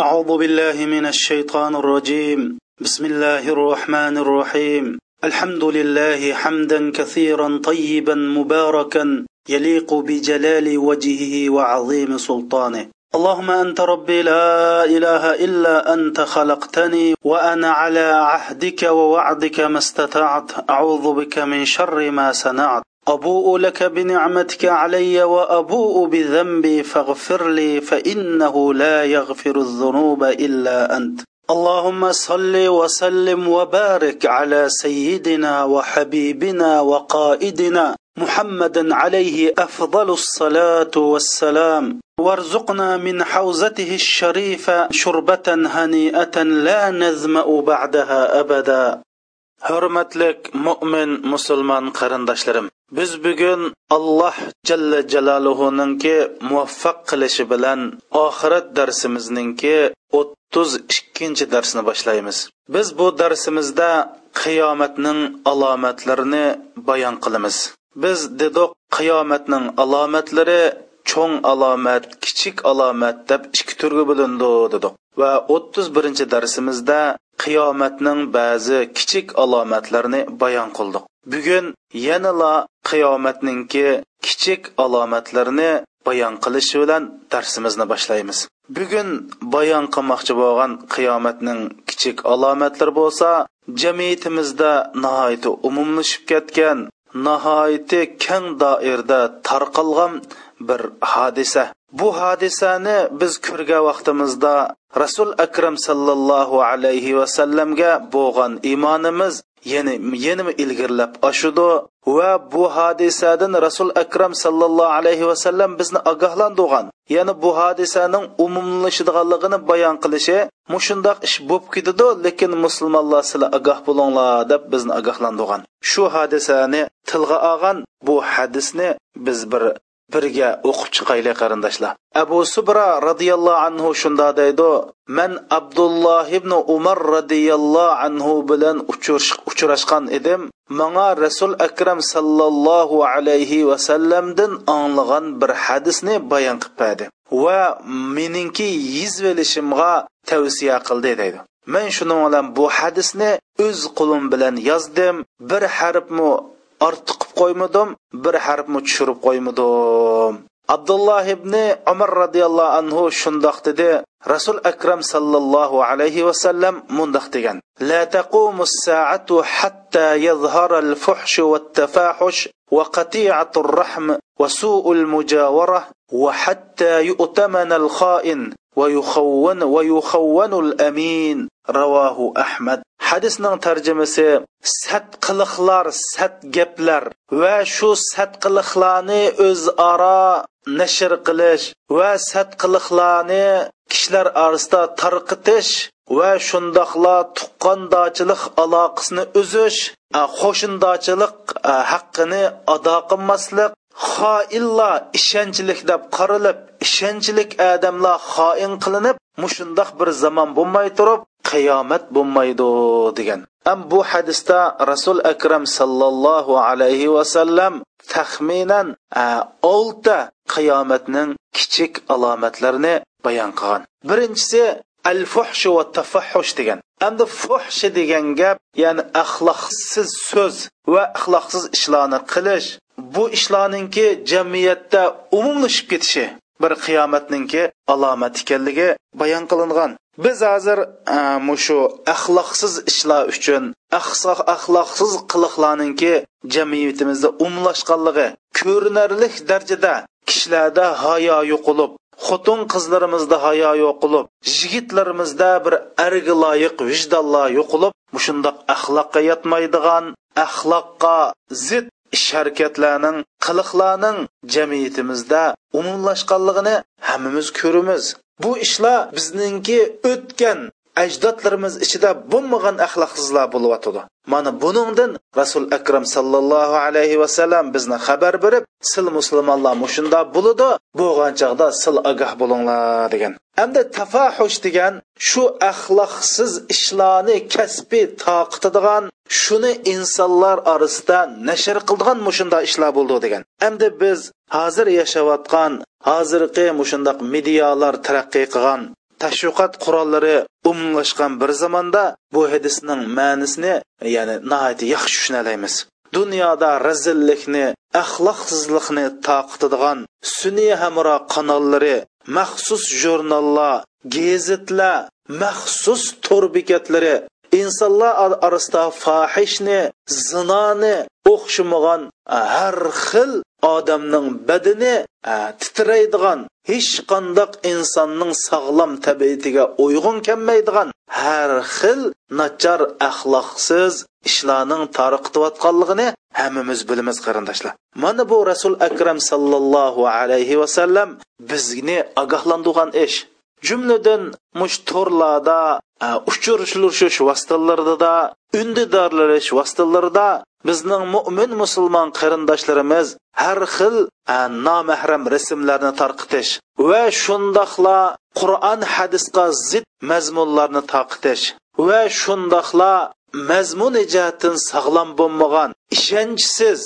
أعوذ بالله من الشيطان الرجيم. بسم الله الرحمن الرحيم. الحمد لله حمدا كثيرا طيبا مباركا يليق بجلال وجهه وعظيم سلطانه. اللهم أنت ربي لا إله إلا أنت خلقتني وأنا على عهدك ووعدك ما استطعت. أعوذ بك من شر ما صنعت. أبوء لك بنعمتك علي وأبوء بذنبي فاغفر لي فإنه لا يغفر الذنوب إلا أنت. اللهم صل وسلم وبارك على سيدنا وحبيبنا وقائدنا محمد عليه أفضل الصلاة والسلام. وارزقنا من حوزته الشريفة شربة هنيئة لا نظما بعدها ابدا. hurmatlik mo'min musulmon qarindoshlarım biz bugun alloh jalla jaloluhuningki muvaffaq qilishi bilan oxirat darsimizningki o'ttiz ikkinchi darsni boshlaymiz. Biz bu darsimizda qiyomatning alomatlarini bayon qilamiz. Biz dedik qiyomatning alomatlari cho'ng alomat kichik alomat deb ikki turga bo'lindi dedik va o'ttiz birinchi darsimizda qiyomatning ba'zi kichik alomatlarini bayon qildik. Bugun yanala qiyomatningki kichik alomatlarini bayon qilish bilan darsimizni boshlaymiz. Bugun bayon qilmoqchi bo'lgan qiyomatning kichik alomatlari bo'lsa jamiyatimizda nihoyatda umumlashib ketgan nihoyatda keng doirada tarqalgan bir hodisa. Bu hodisani biz ko'rgan vaqtimizda rasul akram sallallohu alayhi vasallamga bo'lgan iymonimiz yana yanimi ilgirlab oshudi va bu hodisadan rasul akram sallallohu alayhi vasallam bizni ogohlantirgan. Ya'ni bu hodisaning umumlashadiganligini bayon qilishi mushundoq ish bo'lib ketadi lekin musulmonlar sizlar ogoh bo'linglar deb bizni ogohlantirgan. Shu hodisani tilga olgan bu hadisni biz bir birga o'qib chiqaylik qarindoshlar. Abu subra roziyallohu anhu shunda deydi man abdulloh ibn umar roziyallohu anhu bilan uchrashgan edim. Manga rasul akram sallallohu alayhi vasallamdan anglagan bir hadisni bayon qilib berdi va meningki yizvelishimga tavsiya qildi deydi. Men shuning bilan bu hadisni o'z qo'lim bilan yozdim. Bir harfmi ortiq qilib qo'ymadim bir harfni tushirib qo'ymadim abdulloh ibn umar roziyallohu anhu shundoq dedi rasul akram sallallohu alayhi vasallam mundoq degan la taqumu saatu hatta yazhara al fuhsh va tafahush va qati'atu ar-rahm va su'ul mujawara va hatta yu'tamana al-kha'in ويخون ويخون الأمين رواه أحمد hadisning tarjimasi sat qiliqlar sat gaplar va shu sat qiliqlarni o'zaro nashr qilish va sat qiliqlarni kishilar orasida tarqitish va shundoqla tuqqandochilik aloqasini uzish qo'shindochilik haqqini ado qilmaslik xoinlar ishonchlik deb qarilib ishonchlik odamlar xoin qilinib mushundoq bir zamon bo'lmay turib qiyomat bo'lmaydi degan. Ham bu hadisda rasul akram sallallohu alayhi vasallam taxminan olta qiyomatning kichik alomatlarini bayon qilgan. Birinchisi al fuhsh va tafahush degan. Endi fuhsh degan gap ya'ni axloqsiz so'z va axloqsiz ishlarni qilish bu ishlarninki jamiyatda umumlashib ketishi bir qiyomatninki alomat ekanligi bayon qilingan. Biz hozir e, mushu axloqsiz ishlar uchun axloqsiz qiliqlarninki jamiyatimizda umlashganligi ko'rinarlik darajada kishilarda hayo yo'qolib xotin qizlarimizda hayo yo'qolib yigitlarimizda bir arga loyiq vijdonlar yo'qolib mushundoq axloqqa yotmaydigan axloqqa zid ish harakatlarning qiliqlarning jamiyatimizda umumlashganligini hammamiz ko'ramiz. Bu ishlar bizningki o'tgan ajdodlarimiz ichida bo'lmagan axloqsizlar bo'lyotidi mana buningdan rasul akram sallallohu alayhi vasallam bizni xabar berib sil musulmonlar mushunda bo'ladi bo'lgan chog'da sil ogoh bo'linglar degan. Hamda tafahush degan shu axloqsiz ishlarni kasbiy toqitadigan shuni insonlar orasida nashr qildigan mushunda ishlar bo'ldi degan. Endi biz hozir yashayotgan hozirgi mushundoq medialar taraqqiy qilgan tashviqot qurollari umumlashgan bir zamonda bu hadisning ma'nisini ya'ni nihoyat yaxshi tushunalaymiz dunyoda razillikni axloqsizlikni taqitadigan sun'iy hamro kanallari maxsus jurnallar gazetlar maxsus to'r bekatlari insonlar orasida fohishni zinoni o'xshamagan e, har xil odamning badani e, titraydigan hech qandoq insonning sog'lom tabiatiga uyg'un kelmaydigan har xil nachar axloqsiz ishlarning tariqtiyotganligini hammamiz bilamiz qarindoshlar mana bu rasul akram sallallohu alayhi vasallam bizni ogohlantirgan ish jumladan mush to'rlarda e, uchrashish vositalarida undidorlarish vositalarida bizning mo'min musulmon qarindoshlarimiz har xil e, nomahram rasmlarni tarqitish va shundoqla qur'on hadisga zid mazmunlarni tarqitish va shundoqla mazmun jihatdan sog'lom bo'lmagan ishonchsiz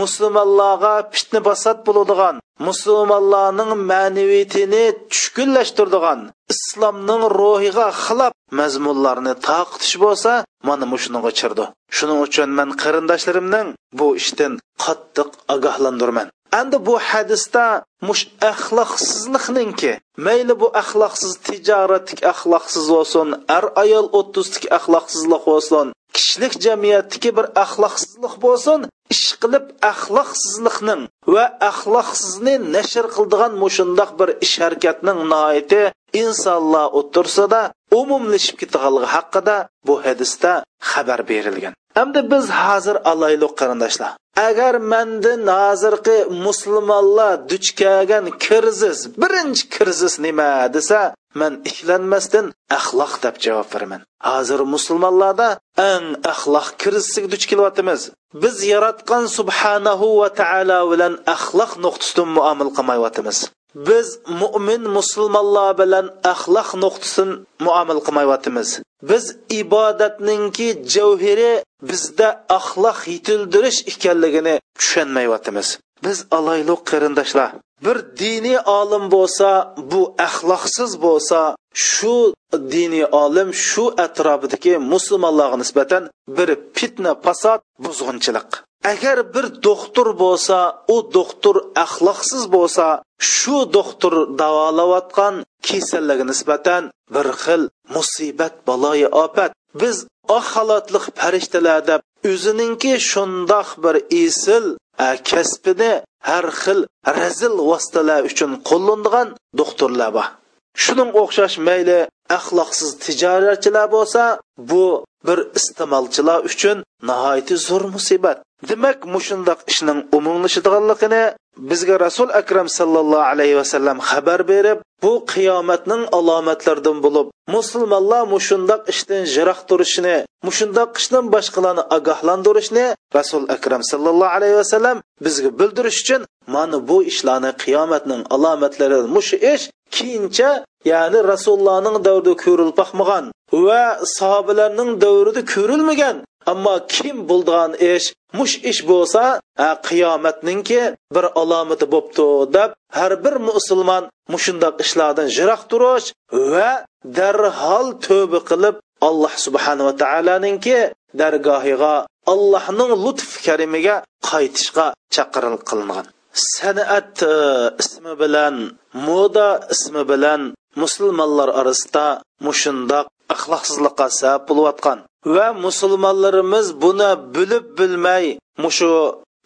musulmonlarga fitna basat bo'ladigan musulmonlarning ma'naviyatini tushkunlashtiradigan islomning ruhiga xilof mazmunlarni taqitish bo'lsa mana shunga chirdi. Shuning uchun men qarindoshlarimning bu ishdan qattiq ogohlantirman. Endi bu hadisda mush axloqsizlikninki mayli bu axloqsiz tijoratlik axloqsiz bo'lsin ar ayol o'ttizlik axloqsizlik bo'lsin kishilik jamiyatdagi bir axloqsizlik bo'lsin ish qilib axloqsizlikning va axloqsizni nashr qildigan mushundoq bir ish harakatning noiti insonlar o'tirsada umumlashib ketganligi haqida bu hadisda xabar berilgan. Hamda biz hozir alayliq qarindoshlar. Agar mandan hozirgi musulmonlar duch kelgan kirzis birinchi kirzis nima desa man ishlanmasdan axloq deb javob beraman. Hozir musulmonlarda eng axloq kirzisiga duch kelyapmiz. Biz yaratgan subhanahu va taolo bilan axloq nuqtasidan muomala qilmayapmiz. Biz mo'min musulmonlar bilan axloq nuqtasin muomala qilmayotimiz biz ibodatningki javhiri bizda axloq yetildirish ekanligini tushunmayotimiz biz alayliq qarindoshlar. Bir diniy olim bo'lsa bu axloqsiz bo'lsa shu diniy olim shu atrofidagi musulmonlarga nisbatan bir fitna fasod buzg'unchilik. Agar bir doktor bo'lsa u doktor axloqsiz bo'lsa shu doktor davolayotgan kasallarga nisbatan bir xil musibat baloyi ofat. Biz oq xalotliq farishtalar deb o'zininki shundoq bir esil kasbini har xil razil vositalar uchun qo'llanadigan doktorlar bor. Shuning o'xshash mayli axloqsiz tijoratchilar bo'lsa bu bir iste'molchilar uchun nihoyatda zo'r musibat. Demak mushundoq ishning umumlashadiganligini bizga rasul akram sallallohu alayhi vasallam xabar berib bu qiyomatning alomatlaridan bo'lib musulmonlar mushundoq ishdan jiroq turishini mushundoq ishdan boshqalarni ogohlantirishni rasul akram sallallohu alayhi vasallam bizga bildirish uchun mana bu ishlarni qiyomatning alomatlari mush ish keyincha ya'ni rasulullohning davrida ko'rilib boqmagan va sahobalarning davrida ko'rilmagan. Ammo kim bo'ldigan ish mush ish bo'lsa qiyomatninki bir alomati bo'pti deb har bir musulmon mushundoq ishlardan yiroq turish va darhol tövba qilib alloh subhanava taoloninki dargohiga allohning lutf karimiga qaytishga chaqirilib qilingan. San'at e, ismi bilan moda ismi bilan musulmonlar orasida mushundoq axloqsizlikqa sabab bo'layotgan. Va musulmonlarimiz buni bilib bilmay mushu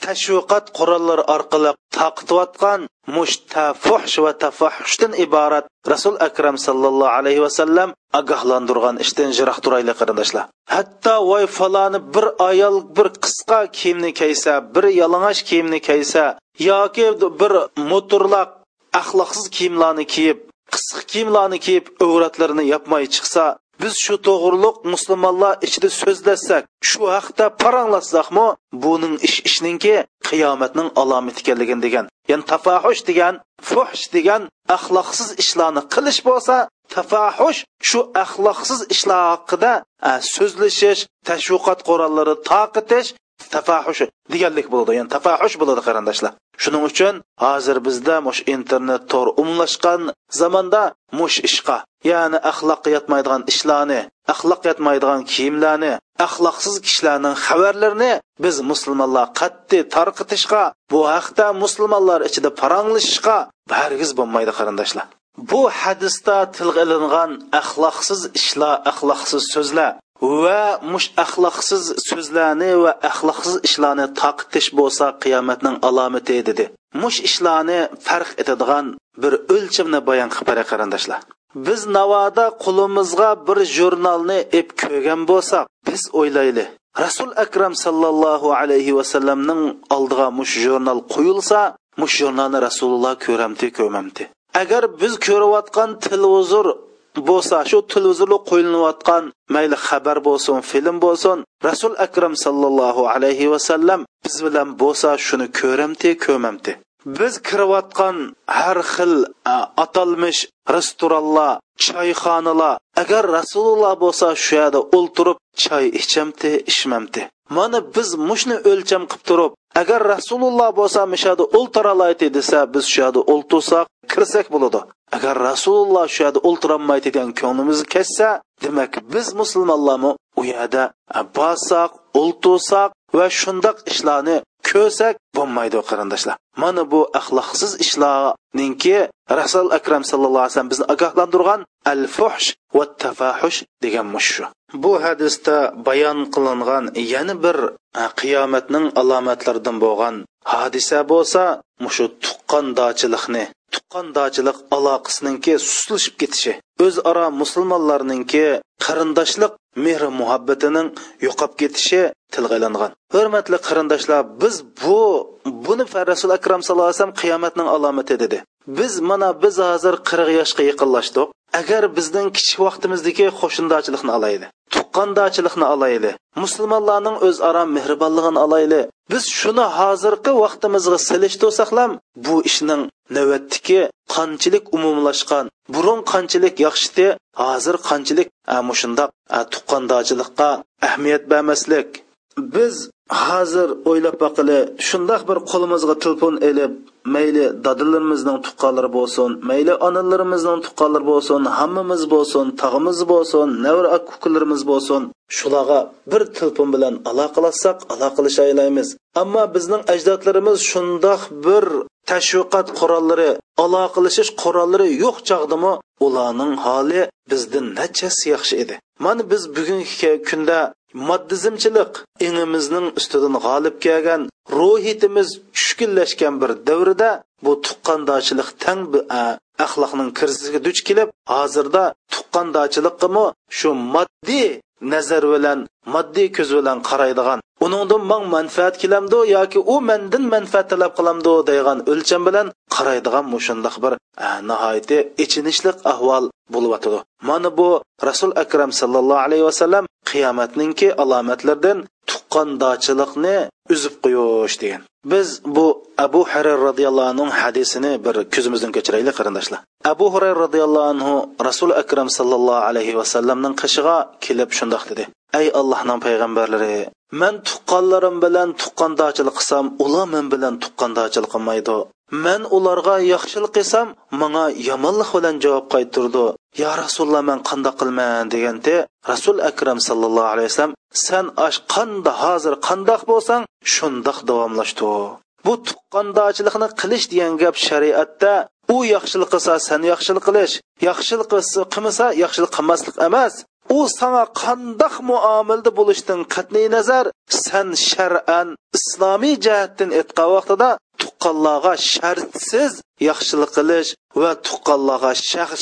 tashviqot qurollari orqali taqitayotgan mush tafuhsh va tafahushdan iborat rasul akram sallallohu alayhi vasallam ogohlantirgan ishdan jiroq turaylik qarindoshlar. Hatto voy faloni bir ayol bir qisqa kiyimni kiysa bir yalang'och kiyimni kiysa yoki bir motorlaq axloqsiz kiyimlarni kiyib qisqa kiyimlarni kiyib avratlarini yopmay chiqsa biz shu to'g'riliq musulmonlar ichida so'zlasak shu haqda paranglashsakmi buning ish ishninki qiyomatning alomati ekanligini degan ya'ni tafahush degan fuhsh degan axloqsiz ishlarni qilish bo'lsa tafahush shu axloqsiz ishlar haqida so'zlashish tashviqot qurollari taqitish tafahush deganlik bo'ladi. Ya'ni tafahush bo'ladi qarindoshlar. Shuning uchun hozir bizda mush internet to'r umlashgan zamonda mush ishqa ya'ni axloqqa yotmaydigan ishlarni axloq yotmaydigan kiyimlarni axloqsiz kishilarning xabarlarini biz musulmonlar qat'iy tarqitishga bu haqda musulmonlar ichida paranglashishga hargiz bo'lmaydi qarindoshlar. Bu hadisda tilga ilingan axloqsiz ishlar axloqsiz so'zlar va mush axloqsiz so'zlarni va axloqsiz ishlarni taqitish bo'lsa qiyomatning alomati dedi. Mush ishlarni farq etadigan bir o'lchamni bayon qilib qarindoshlar. Biz navoda qo'limizga bir jurnalni ep ko'rgan bo'lsak biz o'ylayli rasul akram sallallohu alayhi vasallamning oldiga mush jurnal qo'yilsa mush jurnalni rasululloh ko'ramdi ko'mamdi agar biz ko'rayotgan televizor bo'lsa shu televizorda qo'yilayotgan mayli xabar bo'lsin film bo'lsin rasul akram sallallohu alayhi vasallam biz bilan bo'lsa shuni ko'ramdi ko'mamdi biz kirayotgan har xil e, atalmish restoranlar choyxonalar. Agar rasululloh bo'lsa shu yerda o'ltirib choy ichamdi ichmamdi mana biz mushni o'lcham qilib turib agar rasululloh bo'lsa mishada o'ltiralaydi desa biz shu yerda o'ltirsak kirsak bo'ladi. Agar rasululloh shu yerda o'ltirolmaydi degan ko'nglimiz ketsa demak biz musulmonlarmi? U yerda e, borsak o'ltirsak va shundoq ishlarni ko'rsak bo'lmaydi qarindoshlar. Mana bu axloqsiz ishlarninki rasul akram sallallohu alayhi vasallam bizni ogohlantirgan al fuhsh va tafahush degan mushu bu hadisda bayon qilingan yana bir e, qiyomatning alomatlaridan bo'lgan hodisa bo'lsa mushu tuqqandochilikni tuqqandochilik aloqasininki suslashib ketishi o'zaro musulmonlarninki qarindoshlik mehr muhabbatining yo'qolib ketishi tilga ilingan hurmatli qarindoshlar biz bu buni rasul akram sallallohu alayhi vasallam qiyomatning alomati dedi. Biz mana biz hozir qirq yoshga yaqinlashdik agar bizning kichik vaqtimizdagi qo'shindochilikni olayli tuqqandochilikni olayli musulmonlarning o'zaro mehribonligini olayli biz shuni hozirgi vaqtimizga silishtirsaqlam bu ishning navbatdagi qanchalik umumlashgan burun qanchalik yaxshidi hozir qanchalik shundoq tuqqandochilikqa ahamiyat bermaslik. Biz hozir o'ylab boqili shundoq bir qo'limizga telefon ilib mayli dadalarimizning tuqqanlari bo'lsin mayli onalarimizning tuqqanlari bo'lsin hammamiz bo'lsin tog'imiz bo'lsin navra akukalarimiz bo'lsin. Shularga bir telefon bilan aloqalashsak aloqalasha ammo bizning ajdodlarimiz shundoq bir tashviqat qurollari aloqalashish qurollari yo'q chog'dimi ularning holi bizdan nachasi yaxshi edi. Mana biz bugungi kunda moddizmchilik ingimizning ustidan g'olib kelgan ruhiyatimiz tushkunlashgan bir davrda bu tuqqandochilik tang axloqning kirsisiga duch kelib hozirda tuqqandochilikqimi shu moddiy nazar bilan moddiy ko'z bilan qaraydigan. Uningdan man manfaat kelamdi yoki u mendan manfaat talab qilamdi degan o'lcham bilan qaraydigan mushundoq bir nihoyatda ichinishliq ahvol bo'lyotidi mana bu rasul akram sallallohu alayhi vasallam qiyomatninki alomatlaridan qondochilikni uzib qo'yish degan. Biz bu abu harar roziyallohu anhu hadisini bir ko'zimizdan kechiraylik qarindoshlar. Abu hurayra roziyallohu anhu rasul akram sallallohu alayhi vasallamning qishig'a kelib shundoq dedi. Ey allohning payg'ambarlari man tuqqanlarim bilan tuqqandochilik qilsam ular men bilan tuqqandochilik qilmaydi. Man ularga yaxshilik qilsam manga yomonlik bilan javob qaytirdi yo rasululloh man qandoq qilman deganda rasul akram sallallohu alayhi vasallam san ash qanda hozir qandoq bo'lsang shundoq davomlashdi bu tuqqandochilikni qilish degan gap shariatda u yaxshilik qilsa san yaxshilik qilish yaxshilik qilmasa yaxshilik qilmaslik emas. U sana qandoq muomilda bo'lishdan qat'iy nazar san shar'an islomiy jihatdan aytgan vaqtida tuqqanlarga shartsiz yaxshilik qilish va tuqqanlarga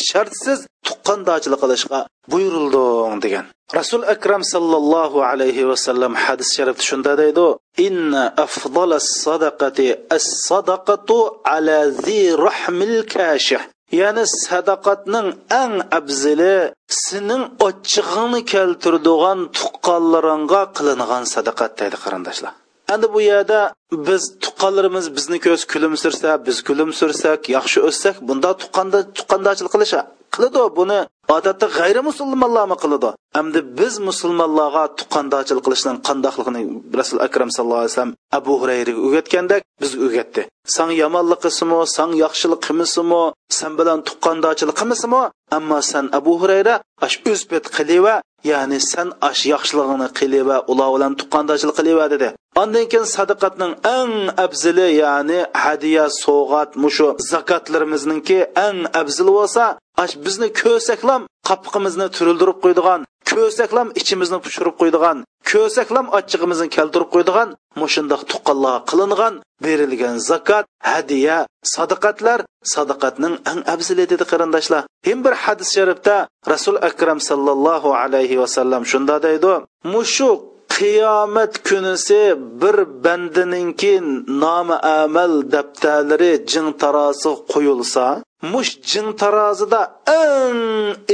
shartsiz tuqqandochilik qilishga buyurilding degan. Rasul akram sallallohu alayhi vasallam hadis sharifda shunda deydi inna afdalas sadaqati as sadaqatu ala zi rahmil kashih. Ya'ni sadaqatning eng afzili sening ochchig'ingni keltiradigan tuqqanlaringga qilingan sadaqat deydi qarindoshlar. Endi bu yerda biz tuqqanlarimiz bizni ko'z kulimsirsa biz kulimsirsak yaxshi o'ssak bunda tuqqanda tuqqandochilik qilish qiladi buni odatda g'ayri musulmonlarmi qiladi? Hamda biz musulmonlarga tuqqandochilik qilishdan qandoqligini rasul akram sallallohu alayhi vasallam abu hurayraga o'rgatgandek biz o'rgatdi san yomonlik qilsimi san yaxshilik qilmasimi san bilan tuqqandochilik qilmasimi ammo san abu hurayra o'z pet qiliva ya'ni san ash yaxshiligini qiliva ular bilan tuqqandochilik qiliva dedi. Ondan keyin sadaqatning eng afzili, ya'ni hadiya, sovg'at, mushu zakotlarimizningki eng afzili bo'lsa, ash bizni ko'rsaklam qapqimizni turildirib qo'ydigan, ko'saklam ichimizni pushirib qo'ydigan, ko'saklam achchig'imizni keltirib qo'ydigan, mushundoq tuqqanlarga qilingan, berilgan zakot, hadiya, sadaqatlar sadaqatning eng afzili dedi qarindoshlar. Hem bir hadis sharifda Rasul akram sallallohu alayhi vasallam shunda deydi: "Mushu qiyomat kunisi bir bandininki nomi amal daftarlari jing tarozi qo'yilsa mush jing tarozida eng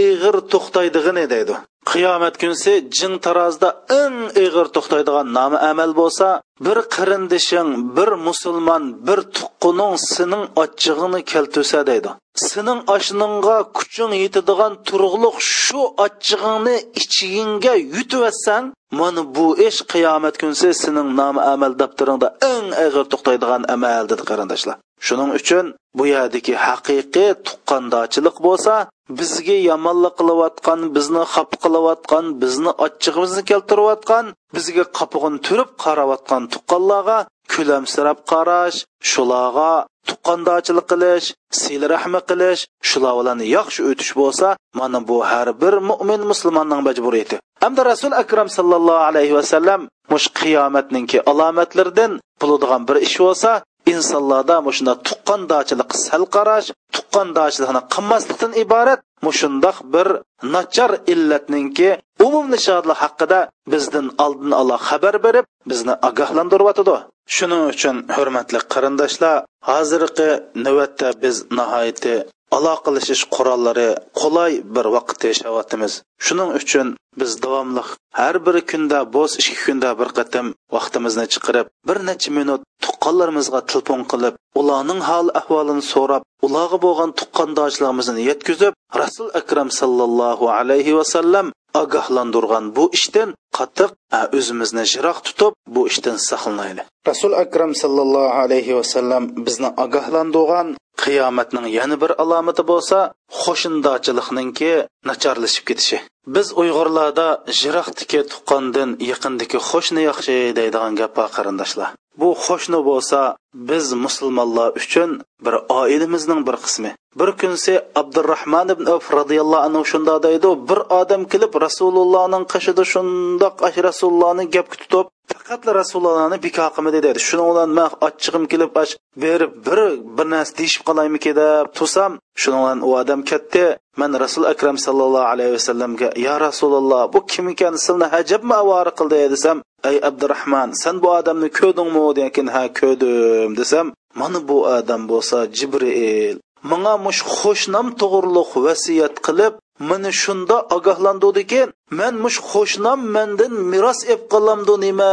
ig'ir to'xtaydig'ini deydi qiyomat kunsi jin tarozida eng ig'ir to'xtaydigan nomi amal bo'lsa bir qarindishing bir musulmon bir tuqquning sening ochchig'ini keltusa deydi. Sening oshningga kuching yetadigan turg'liq shu ochchig'ingni ichingga yutvatsang mana bu ish qiyomat kunsi sening nomi amal daftaringda eng og'ir to'xtaydigan amal dedi qarindoshlar. Shuning uchun bu yerdagi haqiqiy tuqqandochilik bo'lsa bizga yomonlik qilayotgan bizni xafa qilayotgan bizni ochchig'imizni keltirayotgan bizga qopig'ini turib qarayotgan tuqqanlarga kulamsirab qarash shularga tuqqandochilik qilish sil rahmi qilish shular bilan yaxshi o'tish bo'lsa mana bu har bir mo'min musulmonning majburiyati. Hamda rasul akram sallallohu alayhi vasallam mush qiyomatninki alomatlaridan bo'ladigan bir ish bo'lsa insonlarda mushunda tuqqandochilik sal qarash tuqqandochilikni qilmaslikdan iborat mushundoq bir nachar illatninki umumnishodlik haqida bizdan oldin ola xabar berib bizni ogohlantiryotidi shuning uchun hurmatli qarindoshlar hozirgi navbatda biz nihoyatda aloqalashish qurollari qulay bir vaqtda yashayapmiz. Shuning uchun biz davomli har bir kunda bo'z ikki kunda bir qatim vaqtimizni chiqarib bir necha minut tuqqanlarimizga telefon qilib ularning hol ahvolini so'rab ularga bo'lgan tuqqandoshligimizni yetkazib rasul akram sallallohu alayhi vasallam ogohlantirgan bu ishdan qattiq o'zimizni jiroq tutib bu ishdan saqlanaylik. Rasul akram sallallohu alayhi vasallam bizni ogohlantirgan qiyomatning yana bir alomati bo'lsa qo'shindochilikninki nacharlashib ketishi. Biz uyg'urlarda jiroqdiki tuqqandan yaqindagi qo'shni yaxshi deydigan gap bor qarindoshlar. Bu qo'shni bo'lsa biz musulmonlar uchun bir oilamizning bir qismi. Bir kunsi abdurahmon ibn af roziyallohu anhu shunda deydi bir odam kelib rasulullohning qishida shundoq ah rasulullohni gap tutib faqat rasulullohni biko qilmadi dedi. Shuning bilan man ochchig'im kelib berib bir bir narsa deyishib qolaymiki deb tursam shuning bilan u odam ketdi man rasul akram sallallohu alayhi vasallamga ya rasululloh bu kim ekan sizni hajabmi avori qildi? desam ey abdurahmon sen bu odamni ko'rdingmi degan ha ko'rdim desam mana bu odam bo'lsa jibril manga mush xo'shnam to'g'riliq vasiyat qilib meni shunda ogohlantirdikin man mush xo'shnam mandan meros ep qolamdu nima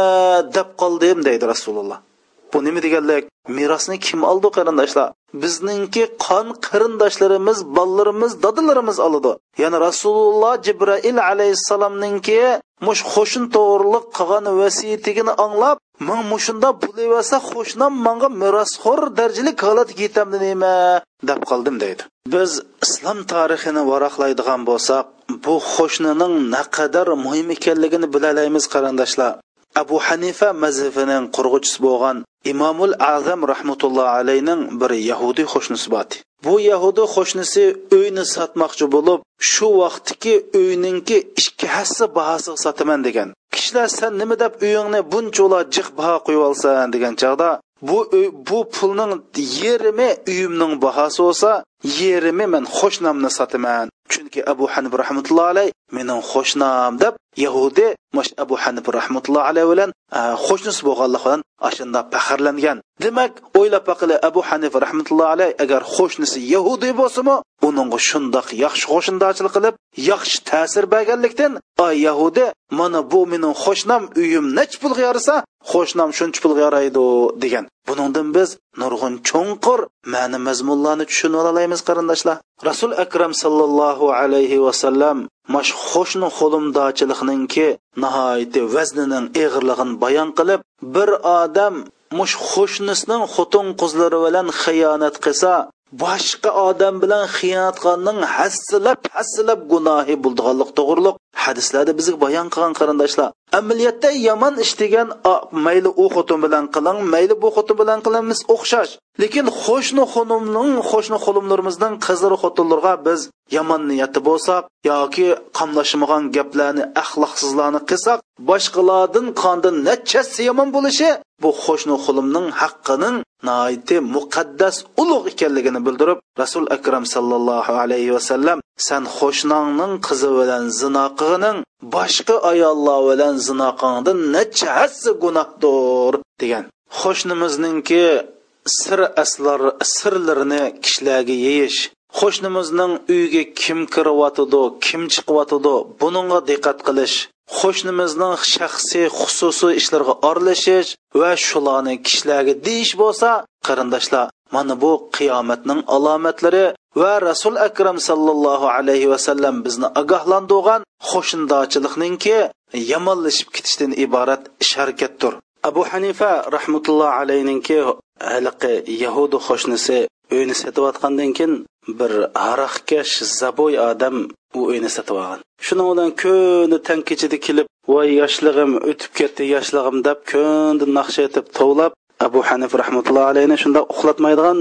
deb qoldim deydi rasululloh. Bu nima deganlik merosni kim oldi qarindoshlar? Bizningki qon qarindoshlarimiz bolalarimiz dadalarimiz oladi. Ya'ni rasululloh jibrail alayhissalomninki mush qo'shin to'g'riliq qilgan vasiyatigini anglab man mushunda bo'laversa qo'shnam manga merosxo'r darajalik holat yetamdi nima? deb qoldim deydi. Biz islom tarixini varaqlaydigan bo'lsak bu qo'shnining naqadar muhim ekanligini bilalaymiz qarindoshlar. Abu hanifa mazhabining qurg'uchisi bo'lgan imomul azam rahmatulloh alayning bir yahudiy qo'shnisi bor bu yahudiy qo'shnisi uyni sotmoqchi bo'lib shu vaqtdagi uyninki ikki hassa bahosiga sotaman degan. Kishilar san nima deb uyingni bunchola jiq baho qo'yib olsan degan chog'da bu bu pulning yerimi uyimning bahosi bo'lsa yerimi men qo'shnamni sotaman chunki abu hanif rahmatulloh alay mening qo'shnam deb yahudi mush abu hanif rahmatulloh alay bilan qo'shnisi bo'lganligi bilan ashunda faxrlangan. Demak o'ylab baqili abu hanif rahmatulloh alay agar qo'shnisi yahudiy bo'lsimi uningga shundoq yaxshi qo'shindochilik qilib yaxshi ta'sir berganlikdan ay yahudi mana bu mening qo'shnam uyim nech pulga yarasa qo'shnam shuncha pulga yaraydi degan. Buningdan biz nurg'un cho'nqur ma'ni mazmunlarni tushunib olamiz qarindoshlar rasul akram sallallohu alayhi vasallam mash xo'shni xo'limdochilikninki nihoyati vaznining ig'irligini bayon qilib bir odam mush xo'shnisining xotin qizlari bilan xiyonat qilsa boshqa odam bilan xiyonat qilganning hassilab hassilab gunohi bo'ldiganlik to'g'riliq. Hadislarda bizga bayon qilgan qarindoshlar amaliyotda yomon ish degan mayli u xotin bilan qiling mayli bu xotin bilan qilamiz o'xshash. Lekin qo'shni xonimning qo'shni xonimlarimizning qizlari xotinlarga biz yomon niyati bo'lsak yoki qamlashmagan gaplarni axloqsizlarni qilsak boshqalardan qondan nachasi yomon bo'lishi bu qo'shni xonimning haqqining naiti muqaddas ulug' ekanligini bildirib rasul akram sallallohu alayhi vasallam san qo'shnongning qizi bilan zino qilgining boshqa ayollar bilan zino qilgandan necha hassa gunohdir degan. Qo'shnimizningki sir aslar sirlarini kishilarga yeyish qo'shnimizning uyiga kim kiryotidi kim chiqyotidi buningga diqqat qilish qo'shnimizning shaxsiy xususiy ishlariga aralashish va shularni kishilarga deyish bo'lsa qarindoshlar mana bu qiyomatning alomatlari va rasul akram sallallohu alayhi vasallam bizni ogohlantirgan qo'shindochilikninki yomonlashib ketishdan iborat ish harakatdir abu hanifa rahmatulloh alayhiniki haliqi yahudi qo'shnisi uyni sotayotgandan keyin bir aroqkash zabo'y odam u uyni sotib olgan. Shuning bilan kuni tan kechida kelib voy yoshlig'im o'tib ketdi yoshlig'im deb kundi naqsha etib tovlab abu hanif rahmatullohi alayhi shunda uxlatmaydigan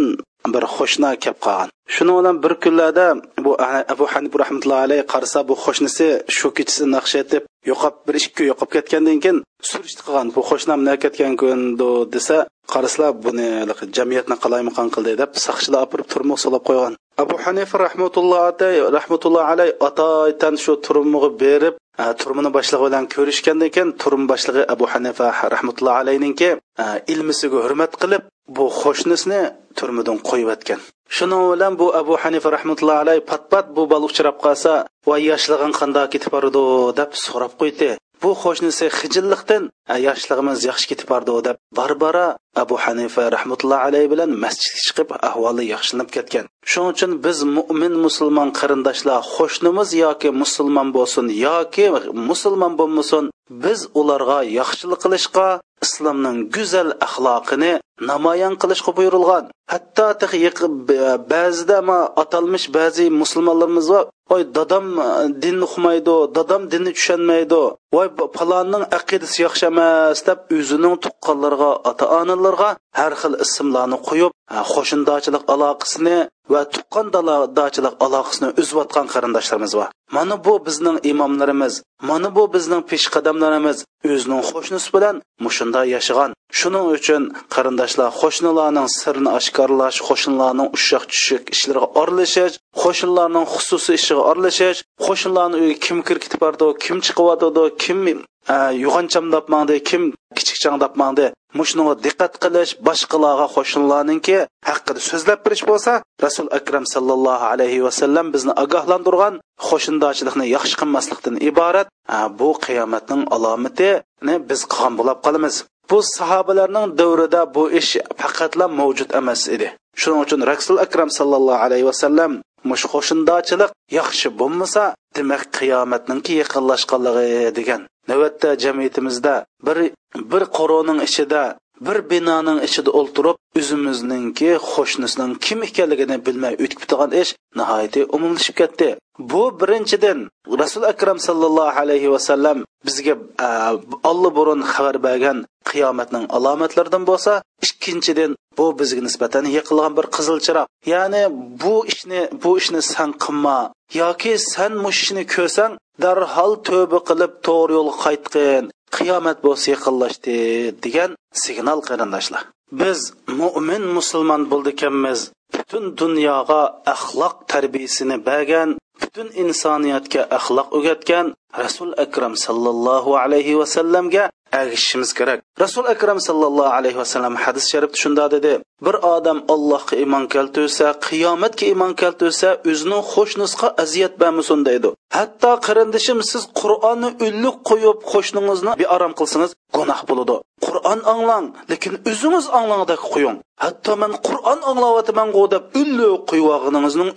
bir qo'shni kelib qolgan. Shuning bilan bir kunlarda bu abu hanif rahmatullohi alayhi qarasa bu qo'shnisi shu kechasi naqsha etib yo'qolib bir ikki kun yo'qolib ketgandan keyin surishti qilgan bu qo'shnam nima ketgan kundo desa qarasalar buni jamiyatni qalaymaqon qildi deb saqchilar opirib turmoq solib qo'ygan. Abu hanifa rahmatulloh rahmatullohi alayhi atoytan shu turmug'i berib e, turmini boshlig'i bilan ko'rishgandan keyin turm boshlig'i abu hanifa rahmatulloh alayninki e, ilmisiga hurmat qilib bu qo'shnisini turmidan qo'yib o'tgan. Shuning bilan bu abu hanifa rahmatulloh alay pat pat bu bola uchrab qolsa voy yoshlig'ing qandoq ketib bordi deb so'rab qo'ydi. Bu qo'shnisi hijillikdan yoshlig'imiz yaxshi ketib bordi deb barbara abu hanifa rahmatullohi alayhi bilan masjidga chiqib ahvoli yaxshilanib ketgan. Shuning uchun biz mo'min musulmon qarindoshlar qo'shnimiz yoki musulmon bo'lsin yoki musulmon bo'lmasin biz ularga yaxshilik qilishga islomning go'zal axloqini namoyon qilishga buyurilgan hatto e, ba'zida atalmish ba'zi musulmonlarimiz bor voy e, dadam dinni uqmaydi dadam dinni tushunmaydi voy palonning aqidasi yaxshi emas deb o'zining tuqqanlarga ota onalarga har xil ismlarni qo'yib e, qo'shindochilik aloqasini va tuqqan tuqqandochilik aloqasini uzayotgan qarindoshlarimiz bor. Mana bu bizning imomlarimiz mana bu bizning peshqadamlarimiz o'zining qo'shnisi bilan mushu mushunda yashagan shuning uchun qarindoshlar qo'shnilarning sirini oshkorlash qo'shnilarning ushoq tushuk ishlariga aralashish qo'shnilarning xususiy ishiga aralashish qo'shnilarni uyiga kim kirib ketib bordi kim chiqyotdi kim e, yo'g'oncham mangdi kim kichikchang mangdi mushunga diqqat qilish boshqalarga qo'shnilarninki haqida so'zlab berish bo'lsa rasul akram sallallohu alayhi vasallam bizni ogohlantirgan qo'shindochilikni yaxshi qilmaslikdan iborat e, bu qiyomatning alomatini biz qilgan bo'lib qolamiz. Bu sahobalarning davrida bu ish faqatla mavjud emas edi. Shuning uchun rasul akram sallallohu alayhi vasallam mush qo'shindochilik yaxshi bo'lmasa demak qiyomatninki yaqinlashganligi degan navbatda jamiyatimizda bir bir qoroning ichida bir binoning ichida o'ltirib o'zimizningki qo'shnisining kim ekanligini bilmay o'tib turgan ish nihoyatda umumlashib ketdi. Bu birinchidan rasul akram sallallohu alayhi vasallam bizga olli burun xabar bergan qiyomatning alomatlaridan bo'lsa ikkinchidan bu bizga nisbatan yiqilgan bir qizil chiroq ya'ni bu ishni bu ishni san qilma yoki san mush ishni ko'rsang darhol tövbe qilib to'g'ri yo'lga qaytgin qiyomat bo'lsa yaqinlashdi degan signal qarindoshlar. Biz mo'min musulmon bo'ldikanmiz. Butun dunyoga axloq tarbiyasini bergan butun insoniyatga axloq o'rgatgan rasul akram sallallohu alayhi vasallamga agishishimiz kerak. Rasul akram sallallohu alayhi vasallam hadis sharifda shunda dedi. Bir odam allohga iymon keltirsa qiyomatga iymon keltirsa o'zini qo'shnisiga aziyat bermasin deydi. Hatto qarindishim siz qur'onni ullik qo'yib qo'shningizni bearom qilsangiz gunoh bo'ladi. Qur'on anglang lekin o'zingiz anglangdek qo'ying hatto man qur'on anglayapman deb ulliq qo'yib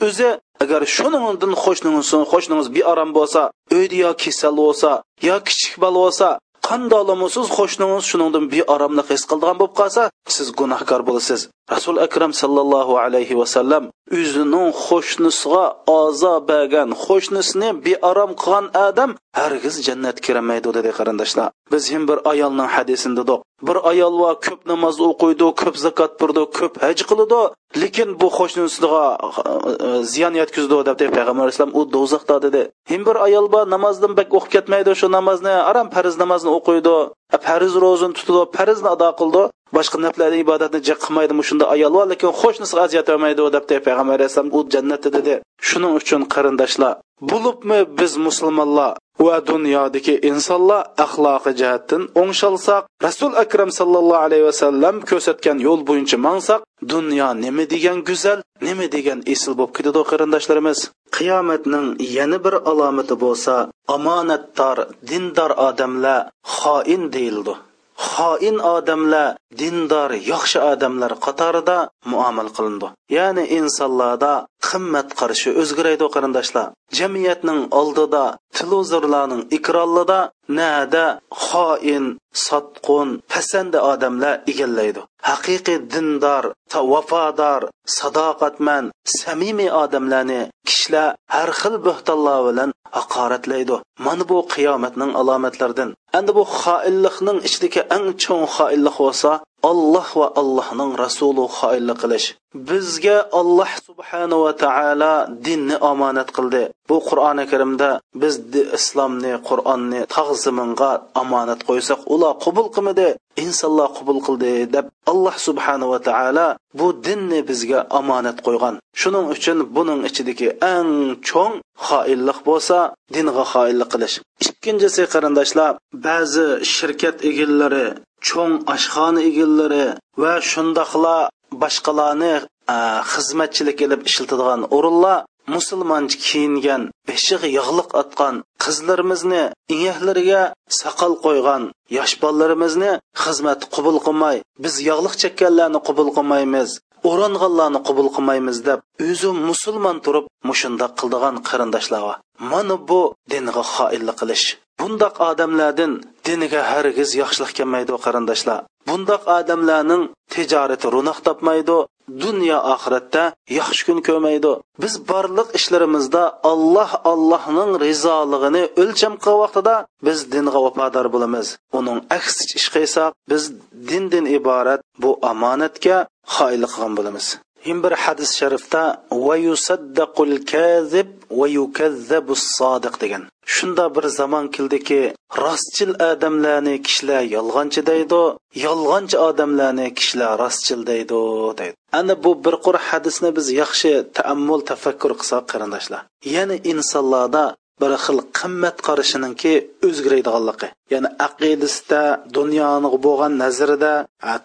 o'zi agar shuningdan xo'shningiz xo'shningiz bearom bo'lsa uyda yo kasal bo'lsa yo kichik bola bo'lsa qandolamisiz qo'shningiz shuningdan beoromlik his qildigan bo'lib qolsa siz gunohkor bo'lasiz. Rasul akram sallallohu alayhi vasallam o'zining qo'shnisiga ozo bergan qo'shnisini bearom qilgan odam hargiz jannatga kirmaydi dedi qarindoshlar. Biz ham bir ayolning hadisini dedik. Bir ayol va ko'p namoz o'qiydi ko'p zakot burdi ko'p haj qiladi lekin bu qo'shnisiga e, e, ziyon yetkazdi deb payg'ambar alayhisalom u do'zaxda dedi. Ham bir ayol bor namozdan bak o'qib ketmaydi shu namozni aram farz namozni o'qiydi e, farz ro'zini tutadi farzni ado qildi. Boshqa naflarni ibodatni jiq qilmaydi shunda ayol bor lekin qo'shnisiga aziyat bermaydi deb payg'ambar alayhissalom u jannatda dedi. Shuning uchun qarindoshlar bo'libmi biz musulmonlar va dunyodagi insonlar axloqi jihatdan o'ngshalsak rasul akram sallallohu alayhi vasallam ko'rsatgan yo'l bo'yicha mangsak dunyo nima degan go'zal nima degan esil bo'lib ketadi qarindoshlarimiz. Qiyomatning yana bir alomati bo'lsa omonatdor dindor odamlar xoin deyildi. Xoin odamlar dindor yaxshi odamlar qatorida muomala qilindi. Ya'ni insonlarda qimmat qarashi o'zgaraydi qarindoshlar. Jamiyatning oldida televizorlarning ekranlarida nada xoin sotqun pasanda odamlar egallaydi. Haqiqiy dindor vafodor sadoqatman samimiy odamlarni kishilar har xil bo'htonlar bilan haqoratlaydi. Mana bu qiyomatning alomatlaridan. Endi bu xoinlikning ichidagi eng cho'ng xoinlik bo'lsa olloh va allohning rasuli xoinlik qilish. Bizga alloh subhanava taolo dinni omonat qildi. Bu qur'oni karimda biz islomni qur'onni tog' zaminga omonat qo'ysak ular qabul qilmadi insonlar qabul qildi deb alloh subhanava taolo bu dinni bizga omonat qo'ygan. Shuning uchun buning ichidagi eng cho'ng xoinlik bo'lsa dinga xoinlik qilish. Ikkinchisi qarindoshlar ba'zi shirkat egillari cho'ng oshxona egillari va shundoqla boshqalarni xizmatchilik qilib ishlatadigan o'rinlar musulmoncha kiyingan beshig'i yog'liq otgan qizlarimizni iyahlariga soqol qo'ygan yosh bolalarimizni xizmat qubul qilmay biz yog'liq chekkanlarni qubul qilmaymiz o'ranganlarni qubul qilmaymiz deb o'zi musulmon turib mushundoq qildigan qarindoshlar mana bu dinga xoinlik qilish bundoq odamlardan diniga hargiz yaxshilik kelmaydi qarindoshlar. Bundoq odamlarning tijorati runoq topmaydi dunyo oxiratda yaxshi kun ko'rmaydi. Biz barliq ishlarimizda alloh allohning rizolig'ini o'lcham qilgan vaqtida biz dinga vafodor bo'lamiz. Uning aksicha ish qilsak biz dindan iborat bu omonatga qoyil qilgan bo'lamiz. Him bir hadis sharifda va yusaddaqul kazib va yukazzabu sodiq degan. Shunda bir zamon keldiki, rostchil odamlarni kishilar yolg'onchi deydi, yolg'onchi odamlarni kishilar rostchil deydi deydi. Ana bu bir qur hadisni biz yaxshi taammul tafakkur qilsak qarindoshlar. Ya'ni insonlarda bir xil qimmat qarashininki o'zgaraydiganligi ya'ni aqidasida dunyoga bo'lgan nazarida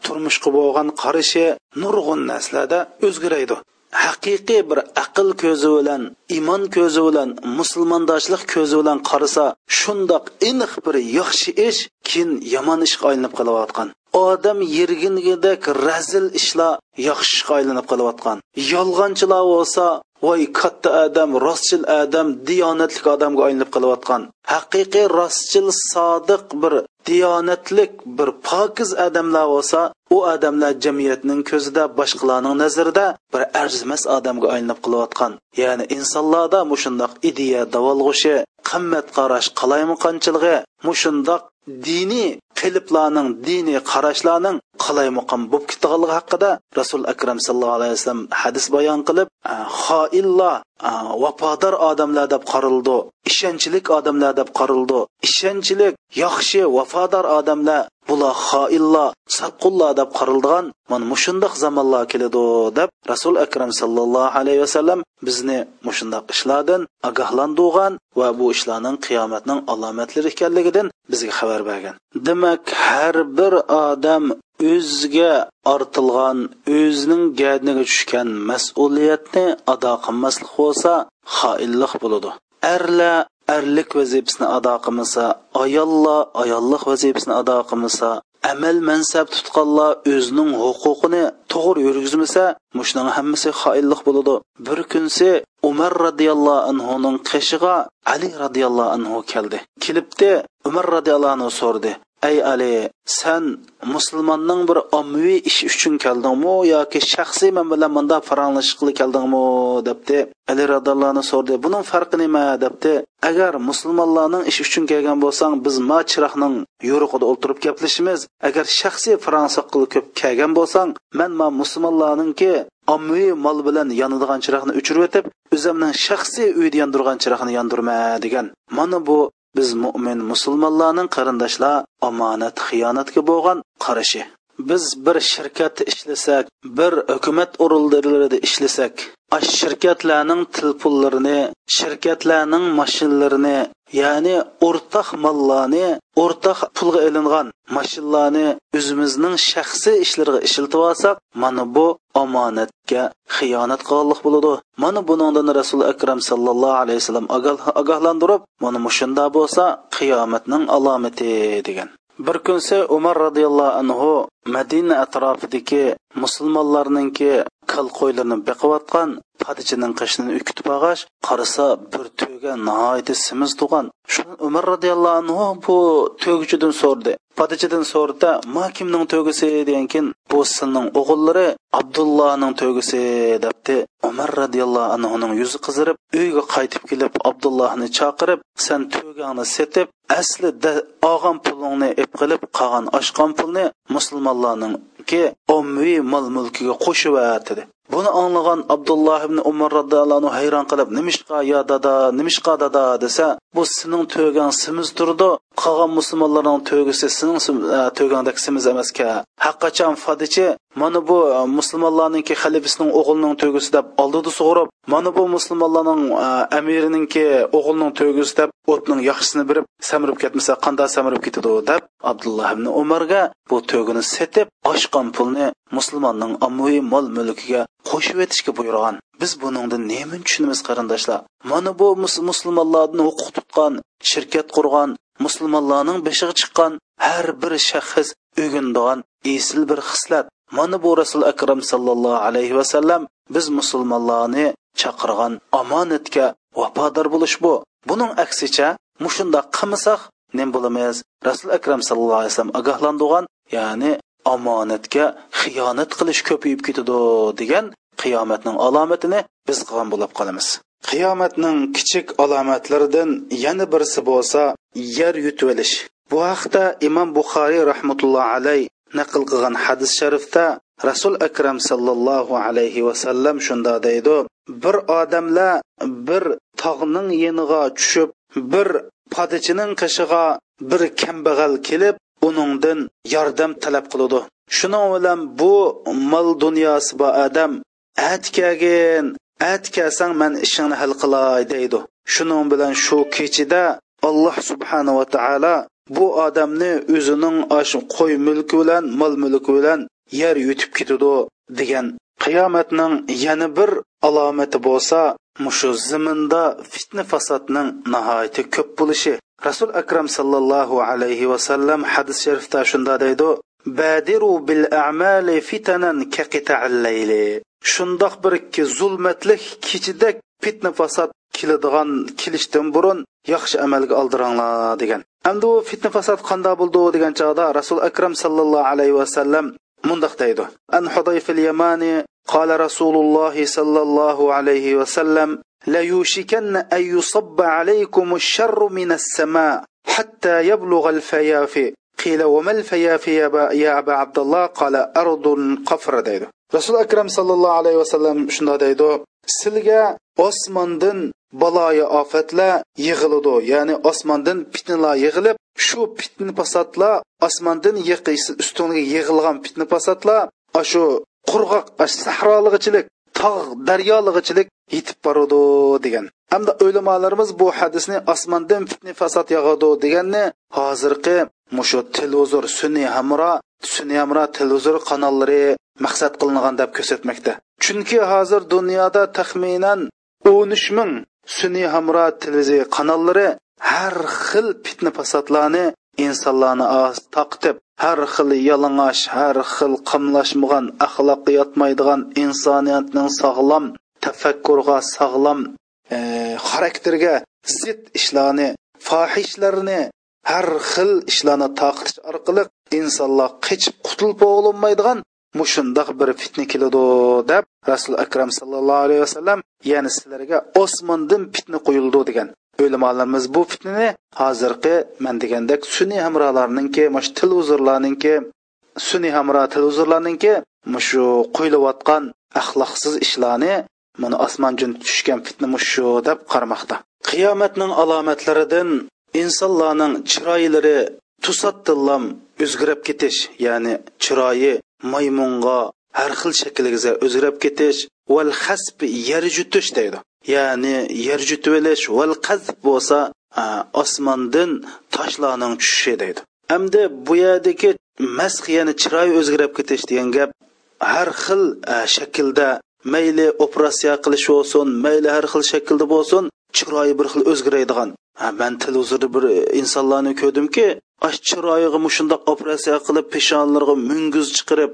turmushga bo'lgan qarashi nurg'un narsalarda o'zgaraydi haqiqiy bir aql ko'zi bilan iymon ko'zi bilan musulmondoshlik ko'zi bilan qarasa shundoq iniq bir yaxshi ish keyin yomon ishga aylanib qolayotgan odam yergingidek razil ishlar yaxshi ishga aylanib qolayotgan yolg'onchilar bo'lsa voy katta odam rostchil odam diyonatlik odamga aylanib qolayotgan haqiqiy rostchil sodiq bir diyonatlik bir pokiz odamlar bo'lsa u odamlar jamiyatning ko'zida boshqalarning nazarida bir arzimas odamga aylanib qolayotgan ya'ni insonlarda mushundoq ideya davolg'ushi qimmat qarash qalaymaqonchiligi mushundoq diniy qiliblarning diniy qarashlarning qalay muqam bo'lib ketganligi haqida rasul akram sallallohu alayhi vasallam hadis bayon qilib xoillar vafodor odamlar deb qarildi ishonchlik odamlar deb qarildi ishonchlik yaxshi vafodor odamlar bular xoillar satqullar deb qarildigan mana mushundoq zamonlar keladi deb rasul akram sallallohu alayhi vasallam bizni mushundoq ishlardan ogohlantirgan va bu ishlarning qiyomatning alomatlari ekanligidan bizga xabar bergan demak har bir odam o'ziga ortilgan o'zining gadniga tushgan mas'uliyatni ado qilmaslik bo'lsa xoinlik bo'ladi arla erlik vazifasini ado qilmasa ayollar ayollik vazifasini ado qilmasa amal mansab tutqanlar o'zining huquqini to'g'ri yurgizmasa mushning hammasi xoinlik bo'ladi. Bir kunsi umar roziyallohu anhuning qishig'a ali roziyallohu anhu keldi. Kelibdi umar roziyallohu anhu so'rdi ey ali san musulmonning bir ommaviy ish uchun keldingmi yoki shaxsiy men bilan bunda faranglashishqili keldingmi debdi. Ali radallohni so'rdi buning farqi nima? debdi. Agar musulmonlarning ish uchun kelgan bo'lsang biz ma chiroqning yo'rug'ida o'ltirib gaplashimiz agar shaxsiy faransa ko'p kelgan bo'lsang man ma musulmonlarningki ommaviy mol bilan yonadigan chiroqni o'chirib o'tib o'zimning shaxsiy uyda yondirgan chiroqni yondirma degan. Mana bu biz mo'min musulmonlarning qarindoshlar omonat xiyonatga bo'lgan qarashi biz bir shirkatda ishlasak bir hukumat o'rinlarida ishlasak shirkatlarning til pullarini shirkatlarning mashinalarini ya'ni o'rtaq mollarni o'rtaq pulga ilingan mashinlarni o'zimizning shaxsiy ishlarga ishlatib olsak mana bu omonatga xiyonat qilganlik bo'ladi. Mana buningdan rasul akram sallallohu alayhi vasallam ogohlantirib mana mushunda bo'lsa qiyomatning alomati degan. Bir kunsa umar roziyallohu anhu madina atrofidagi musulmonlarninki kal qo'ylarni beqiyotgan padichining qishini ukitib olg'ach qarasa bir to'ga nihoyatda simiz tug'an. Shuni umar roziyallohu anhu bu to'g'ichidan so'rdi. Padichidan so'rdi ma kimning to'gisi degan keyin bu silning o'g'illari abdullohning to'gisi debdi. Umar roziyallohu anhuning yuzi qizirib uyga qaytib kelib abdullohni chaqirib sen to'gangni setib asli olgan pulingni ep qilib qolgan oshqon pulni musulmonlarning ki ommaviy mol mulkiga qo'shib dedi. Buni anglagan abdulloh ibn umar roziyallohu anhu hayron qilib nimishqa yo dada nimishqa dada? desa bu sening to'gan simiz turdi. Qolgan musulmonlarning to'gisi sening e, simiz emasga. Haqqachon fodichi mana bu e, musulmonlarninki xalifasining o'g'lining to'gisi deb oldida sug'urib mana bu musulmonlarning e, amirininki o'g'lining to'gisi deb o'tning yaxshisini berib samirib ketmasa qanday samirib ketadi deb abdulloh ibn umarga bu to'gini setib oshqan pulni musulmonning ommaviy mol mulkiga qo'shib etishga buyurgan. Biz buningdan nima tushunamiz qarindoshlar? Mana bu musulmonlarni huquq tutgan shirkat qurgan musulmonlarning beshig'i chiqqan har bir shaxs o'gindigan esil bir xislat. Mana bu rasul akram sallallohu alayhi vasallam biz musulmonlarni chaqirgan omonatga vafodor bo'lish bu. Buning aksicha mushunda qilmasak nim bo'lamiz rasul akram sallallohu alayhi vasallam ogohlantirgan ya'ni omonatga xiyonat qilish ko'payib ketadi degan qiyomatning alomatini biz qilgan bo'lib qolamiz. Qiyomatning kichik alomatlaridan yana birisi bo'lsa yer yutib olish. Bu haqda imom buxoriy rahmatullohi alay naql qilgan hadis sharifda rasul akram sallallohu alayhi vasallam shunda deydi bir odamlar bir tog'ning yeniga tushib bir podichining qishig'a bir kambag'al kelib uningdan yordam talab qiladi. Shuning bilan bu mol dunyosi bor odam atkagin atkasang man ishingni hal qilay deydi. Shuning bilan shu kechida alloh subhanava taolo bu odamni o'zining qo'y mulki bilan mol mulki bilan yer yutib ketadi degan qiyomatning yana bir alomati bo'lsa mushu ziminda fitna fasodning nihoyatda ko'p bo'lishi. Rasul akram sallallohu alayhi vasallam hadis sharifda shunda deydi badiru bil a'mali fitanan ka layli. shundoq bir zulmatlik kechida fitna fasod keladigan kelishdan burun yaxshi amalga oldiranglar degan endi u fitna fasod qanday bo'ldi degan chog'da rasul akram sallallohu alayhi vasallam mundoq deydi an hudayfil yamani قال رسول الله صلى الله عليه وسلم ليوشكن أن يصب عليكم الشر من السماء حتى يبلغ الفيافي قيل وما الفيافي يا أبا عبد الله قال أرض قفر ديدو rasul akram sallallohu alayhi vasallam shunday deydi sizga osmondan baloyi ofatlar yig'iladi ya'ni osmondan fitnalar yig'ilib shu fitna fasodlar osmondan ustunga yig'ilgan fitna fasodlar shu qurg'oq sahrolig'ichilik tog' daryolig'ichilik yetib boradi degan. Hamda o'lamalarimiz bu hadisni osmondan fitna fasod yog'adi deganni hozirgi mushu televizor sun'iy hamro sun'iy hamro televizor kanallari maqsad qilingan deb ko'rsatmoqda. Chunki hozir dunyoda taxminan o'n uch ming sun'iy hamro televiziya kanallari har xil fitna fasodlarni insonlarni taqtib har xil yalang'och har xil qamlashmagan axloqqa yotmaydigan insoniyatning sog'lom tafakkurga sog'lom e, xarakterga zid ishlarni fohishlarni har xil ishlarni taqitish orqali insonlar qechib qutulib bo'lolmaydigan mushundoq bir fitna keladi deb rasul akram sallallohu alayhi vasallam ya'ni sizlarga osmondan fitna qo'yildi degan. O'limolarimiz bu fitnani hozirgi man degandek sun'iy hamrolarninki mash televizorlarninki sun'iy hamro televizorlarninki mushu qo'yilayotgan axloqsiz ishlarni mana osmondan tushgan fitna mushu deb qaramoqda qiyomatning alomatlaridan insonlarning chiroylari tusattillam o'zgarib ketish ya'ni chiroyi maymunga har xil shaklga o'zgarib ketish val hasb yer jutish deydi. Ya'ni yer jutib olish val qazb bo'lsa osmondan toshlarning tushishi deydi. Hamda bu yerdagi masx ya'ni chiroy o'zgarib ketish degan gap har xil shaklda mayli operatsiya qilish bo'lsin mayli har xil shaklda bo'lsin chiroyi bir xil o'zgaradigan. Man televizorda bir insonlarni ko'rdimki ash chiroyiga mushundoq operatsiya qilib peshonlarga munguz chiqirib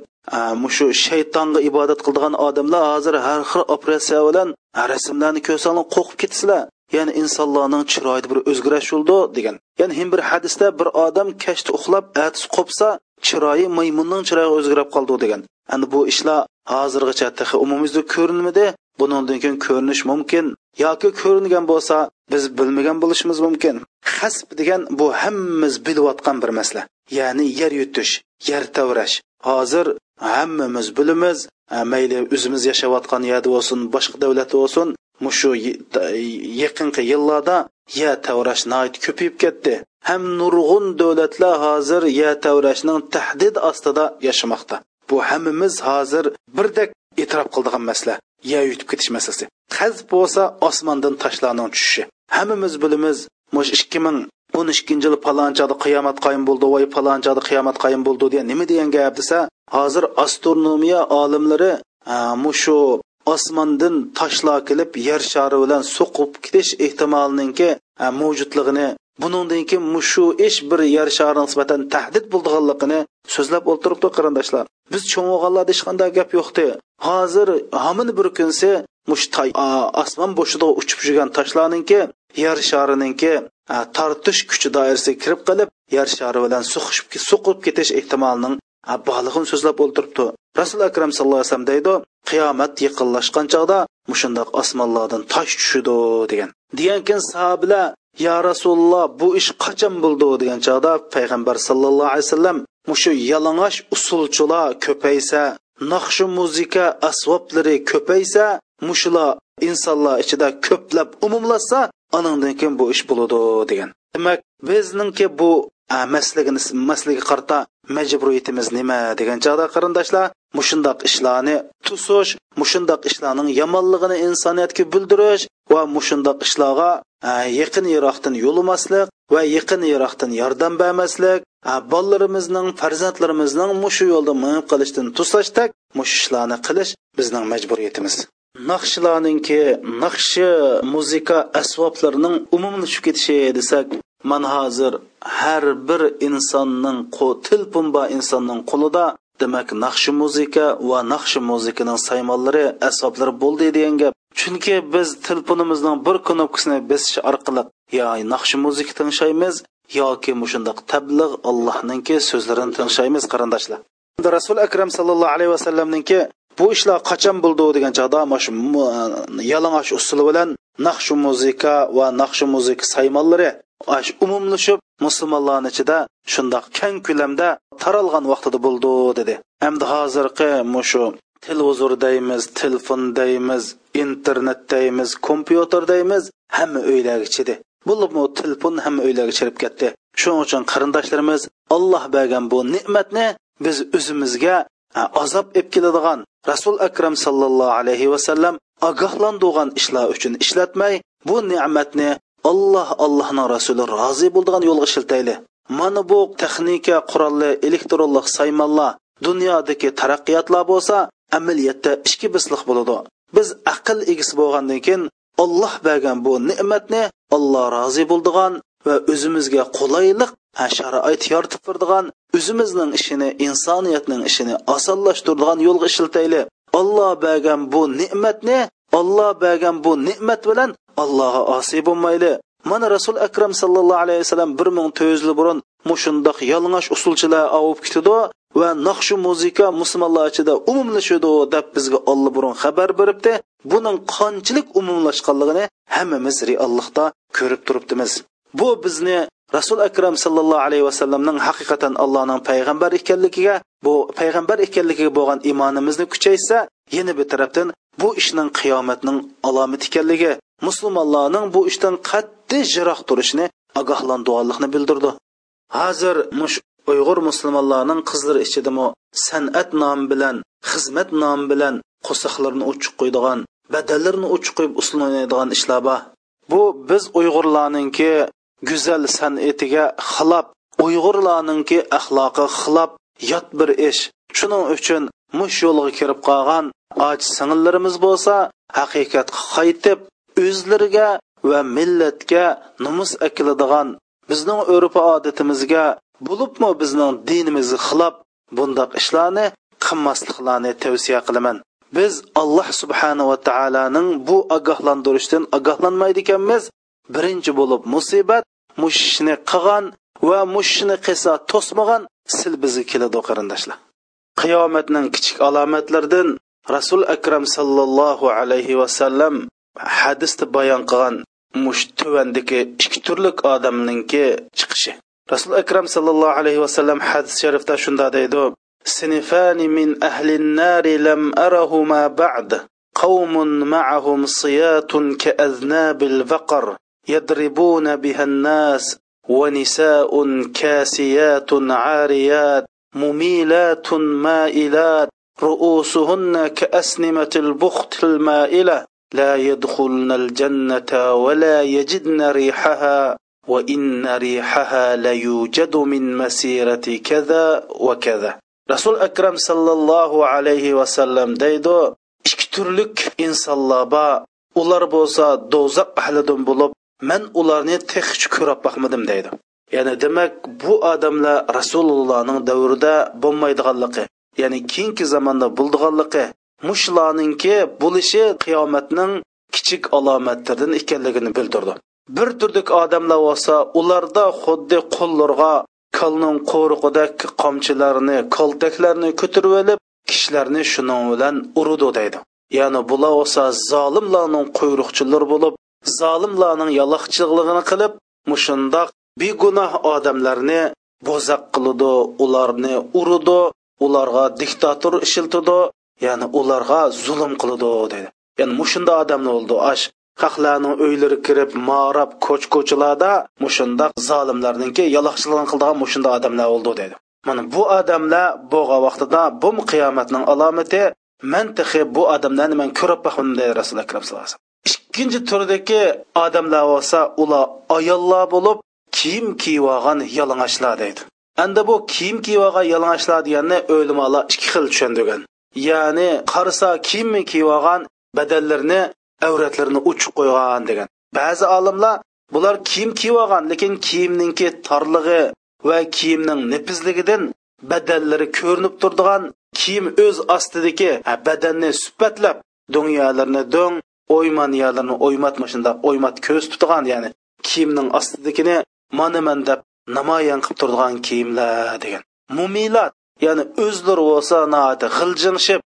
mushu shaytonga ibodat qiladigan odamlar hozir har xil operatsiya bilan rasmlarni ko'rsanglar qo'rqib ketasizlar ya'ni insonlarning chiroyida bir o'zgarish bo'ldi degan. Ya'ni him bir hadisda bir odam kashda uxlab atis qopsa chiroyi maymunning chiroyi o'zgarib qoldi degan. Endi bu ishlar hozirgacha umumimizda ko'rinmadi. Bundan keyin ko'rinish mumkin yoki ko'ringan bo'lsa biz bilmagan bo'lishimiz mumkin. Hasb degan bu hammamiz bilayotgan bir masala ya'ni yer yutish yer tavrash hozir hammamiz bilamiz mayli o'zimiz yashayotgan yerda bo'lsin boshqa davlatda bo'lsin mushu yaqinqi yillarda yer tavrash ko'payib ketdi. Ham nurg'un davlatlar hozir yer tavrashning tahdid ostida yashamoqda. Bu hammamiz hozir birdek e'tirof qildigan masala yer yutib ketish masalasi. Qaz bo'lsa osmondan toshlarning tushishi. Hammamiz bilamiz mush ikki ming o'n ikkinchi yil palonchada qiyomat qoyim bo'ldi voy palonchada qiyomat qoyim bo'ldi deya nima degan gap desa hozir astronomiya olimlari mushu osmondan toshlar kelib yer shari bilan so'qib ketish ehtimoliningki mavjudligini buningdan keyin mushu ish bir yer shari nisbatan tahdid bo'lganligini so'zlab o'ltiribdi qarindoshlar. Biz cho'ng'og'anlarda hech qanday gap yo'qdi. Hozir hamin bir kunsi mush osmon boshida uchib yurgan toshlarninki yer sharininki tortish kuchi doirasiga kirib qilib yer shari bilan suqib ketish ehtimolining borlig'ini so'zlab o'ltiribdi. Rasul akram sallallohu alayhi vasallam deydi qiyomat yaqinlashgan chog'da mushundoq osmonlardan tosh tushidi degan. Degankin sahobalar ya rasululloh bu ish qachon bo'ldi degan chog'da payg'ambar sallallohu alayhi vasallam mushu yalang'och usulchilar ko'paysa naqshu muzika asboblari ko'paysa mushular insonlar ichida ko'plab umumlashsa anandan keyin bu ish bo'ladi degan. Demak bizningki bu masligini masligi qarta majburiyatimiz nima? degan chog'da qarindoshlar mushundoq ishlarni tusish mushundoq ishlarning yomonligini insoniyatga bildirish va mushundoq ishlarga e, yaqin yiroqdan yo'limaslik va yaqin yiroqdan yordam bermaslik e, bolalarimizning farzandlarimizning mushu yo'lda minib qilishdan tuslashdak mush ishlarni qilish bizning majburiyatimiz. Naqshlarninki naqshi muzika asboblarining umumlashib ketishi desak man hozir har bir insonning tilpun insonning qo'lida demak naqshi muzika va naqshi muzikaning saymonlari asoblari bo'ldi degan gap. Chunki biz telefonimizning bir knopkasini bosish orqali yo naqshi muzika tingshaymiz yoki mushundoq tablig' allohninki so'zlarini tingshaymiz qarindoshlar. Rasul akram sallallohu alayhi vasallamninki bu ishlar qachon bo'ldi degan chog'da mana shu e, yalang'och usuli bilan naqshi muzika va naqshi muzika saymonlari umumlashib musulmonlarni ichida shundoq keng ko'lamda taralgan vaqtida bo'ldi dedi. Hamda hozirgi mushu televizor deymiz telefon deymiz internet deymiz kompyuter deymiz hamma uylarga chidi bo'libmi telefon hamma uylarga chirib ketdi. Shuning uchun qarindoshlarimiz olloh bergan bu ne'matni biz o'zimizga azob ep keladigan rasul akram sallallohu alayhi vasallam ogohlantirgan ishlar uchun ishlatmay bu ne'matni alloh allohning rasuli rozi bo'ldigan yo'lga shiltayli mana bu texnika qurolli elektronlik saymonlar dunyodagi taraqqiyotlar bo'lsa amaliyotda ichki bisliq bo'ladi. Biz aql egisi bo'lgandan keyin olloh bergan bu ne'matni olloh rozi bo'ldigan va o'zimizga qulaylik sharoit yoritib turadigan o'zimizning ishini insoniyatning ishini osonlashtiradigan yo'lga ishlatayli olloh bergan bu ne'matni olloh bergan bu ne'mat bilan allohga osiy bo'lmayli mana rasul akram sallallohu alayhi vasallam bir ming to'rt yuz yil burun mushundoq yalang'och usulchilar ovib ketdi va naqshu muzika musulmonlar ichida umumlashadi deb bizga olli burun xabar beribdi. Buning qanchalik umumlashganligini hammamiz reallikda ko'rib turibdimiz. Bu bizni rasul akram sallallohu alayhi vasallamning haqiqatan allohning payg'ambar ekanligiga bu payg'ambar ekanligiga bo'lgan iymonimizni kuchaysa yana bir tarafdan bu ishning qiyomatning alomati ekanligi musulmonlarning bu ishdan qat'iy jiroq turishini ogohlantirganlikni bildirdi. Hozir mush uyg'ur musulmonlarning qizlari ichidami san'at nomi bilan xizmat nomi bilan qo'saqlarni uchiq qo'ydigan badallarni uchiq qo'yib usul o'ynaydigan ishlar bor. Bu biz uyg'urlarninki go'zal san'atiga xilof uyg'urlarninki axloqi xilof yot bir ish. Shuning uchun mush yo'lga kirib qolgan och singillarimiz bo'lsa haqiqatga qaytib o'zlariga va millatga numus akiladigan bizning urf odatimizga bo'libmi bizning dinimizga xilof bundoq ishlarni qilmasliklarni tavsiya qilaman. Biz alloh subhanava taoloning bu ogohlantirishdan ogohlanmaydi ekanmiz birinchi bo'lib musibat mushishni qilgan va mushishni qilsa to'smagan sil bizga keladi qarindoshlar. Qiyomatning kichik alomatlaridan rasul akram sallallohu alayhi vasallam hadisda bayon qilgan. mushtuvandiki ikki turlik odamningki chiqishi rasul akram sallallohu alayhi vasallam hadis sharifda shunda deydi سنفان من أهل النار لم أرهما بعد. قوم معهم صيات كأذناب البقر. يضربون بها الناس ونساء كاسيات عاريات. مميلات مائلات. رؤوسهن كأسنمة البخت المائلة. لا يدخلن الجنة ولا يجدن ريحها وإن ريحها ليوجد من مسيرة كذا وكذا رسول أكرم صلى الله عليه وسلم ديدو ikki turlik insonlar bor ular bo'lsa do'zax ahlidan bo'lib man ularni texchi ko'rib boqmadim deydi ya'ni demak bu odamlar rasulullohning davrida bo'lmaydiganligi ya'ni keyingi zamonda bo'ldiganligi mushlaninki bo'lishi qiyomatning kichik alomatlaridan ekanligini bildirdi. Bir turdik odamlar bo'lsa ularda xuddi qo'llarga kolning qo'riqidek qomchilarni koltaklarni ko'tarib olib kishilarni shuning bilan urudi deydi. Ya'ni bular bo'lsa zolimlarning quyruqchilari bo'lib zolimlarning yaloqchiligini qilib mushundoq begunoh odamlarni bo'zaq qiladi ularni urudi ularga diktator ishiltidi ya'ni ularga zulm qiladi deydi ya'ni mushunda odamlar bo'ldi ash xalqlarning uylari kirib marab ko'ch ko'chalarda mushunda zolimlarninki yaloqchiligini qildigan mushunda odamlar bo'ldi deydi mana bu odamlar bo'lgan vaqtida bu qiyomatning alomati man tahi bu odamlarni man ko'rib boqmadim deydi rasul akram sallallohu alayhi vasallam. Ikkinchi turdagi odamlar bo'lsa ular ayollar bo'lib kiyim kiyib olgan yalang'ochlar? deydi endi bu kiyim kiyib olgan yalang'ochlar? deganni o'limalar ikki xil tushundirgan ya'ni qarasa kiyimni kiyib olgan badallarni avratlarini uchib qo'ygan degan. Ba'zi olimlar bular kiyim kiyib olgan lekin kiyimninki torlig'i va kiyimning nipizligidan badallari ko'rinib turdigan kiyim o'z ostidagi badanni suhbatlab dunyolarni do'ng o'ymanyalarni o'ymatma shundoq o'ymat ko'z tutgan ya'ni kiyimning ostidagini manaman deb namoyon qilib turadigan kiyimlar degan. Mumiylat ya'ni o'zlari bo'lsa g'iljinshib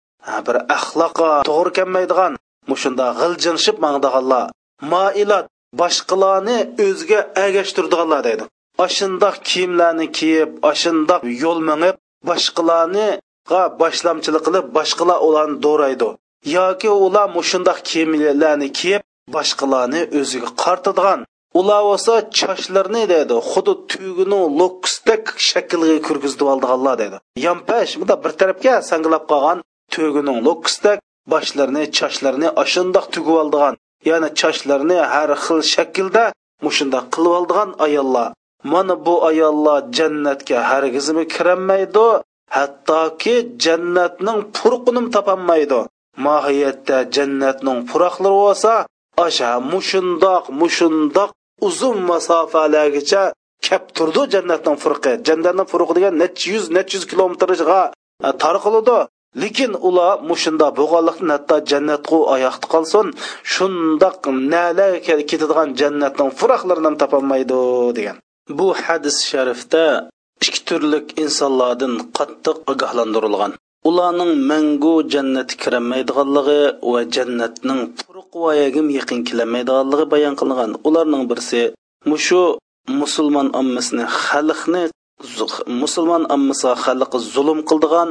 bir axloqqa to'g'ri kelmaydigan mushunda g'iljinshib mangdiganlar moilat boshqalarni o'ziga agashtirdiganlar deydi. Ashundoq kiyimlarni kiyib ashundoq yo'l mingib boshqalarni boshlamchilik qilib boshqalar ularni do'raydi. Yoki ular mushundoq kiyimlarni kiyib boshqalarni o'ziga qartadigan ular bo'lsa choshlarni deydi xuddi tugini lokusdek shaklga kirgizib oldiganlar deydi. Yampash bunda bir tarafga sanglab qolgan tugining lokusdek boshlarini choshlarini ashundoq tugib oldigan ya'ni choshlarini har xil shaklda mushundoq qilib oldigan ayollar. Mana bu ayollar jannatga hargizmi kirolmaydi hattoki jannatning purqini topolmaydi. Mohiyatda jannatning puroqlari bo'lsa asha mushundoq mushundoq uzun masofalargacha kelib turdi jannatning furqi. Jannatning furqi degan necha yuz necha yuz kilometrga e, tarqaladi lekin ular mushunda bo'lganlikdan hatto jannatqu oyoqda qolsin shundoq nala ketadigan jannatning furaqlarini ham topolmaydi degan. Bu hadis sharifda ikki turlik insonlardan qattiq ogohlantirilgan. Ularning mangu jannatga kirolmaydiganligi va jannatning quruq voyagim yaqin kelolmaydiganligi bayon qilingan. Ularning birisi mushu musulmon ommasini xalqni musulmon ommasiga xalqi zulm qildigan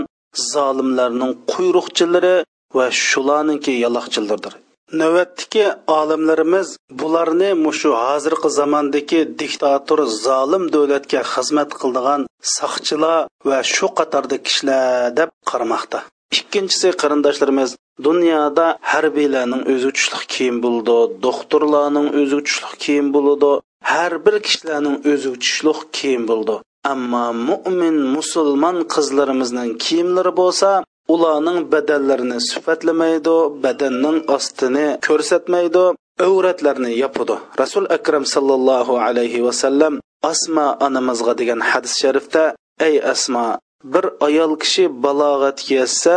zolimlarning quyruqchilari va shularninki yaloqchilardir navbatdagi olimlarimiz bularni mushu hozirgi zamondagi diktator zolim davlatga xizmat qildigan soqchilar va shu qatorda kishilar deb qaramoqda ikkinchisi qarindoshlarimiz dunyoda harbiylarning o'zi uchliq kiyim bo'ldi doktorlarning o'zi uchliq kiyim bo'ldi har bir kishilarning o'zi uchliq kiyim bo'ldi. Ammo mo'min musulmon qizlarimizning kiyimlari bo'lsa ularning badallarini sifatlamaydi badanning ostini ko'rsatmaydi avratlarni yopidi rasul akram sallallohu alayhi vasallam asma onamizga degan hadis sharifda ey asma bir ayol kishi balog'atga yetsa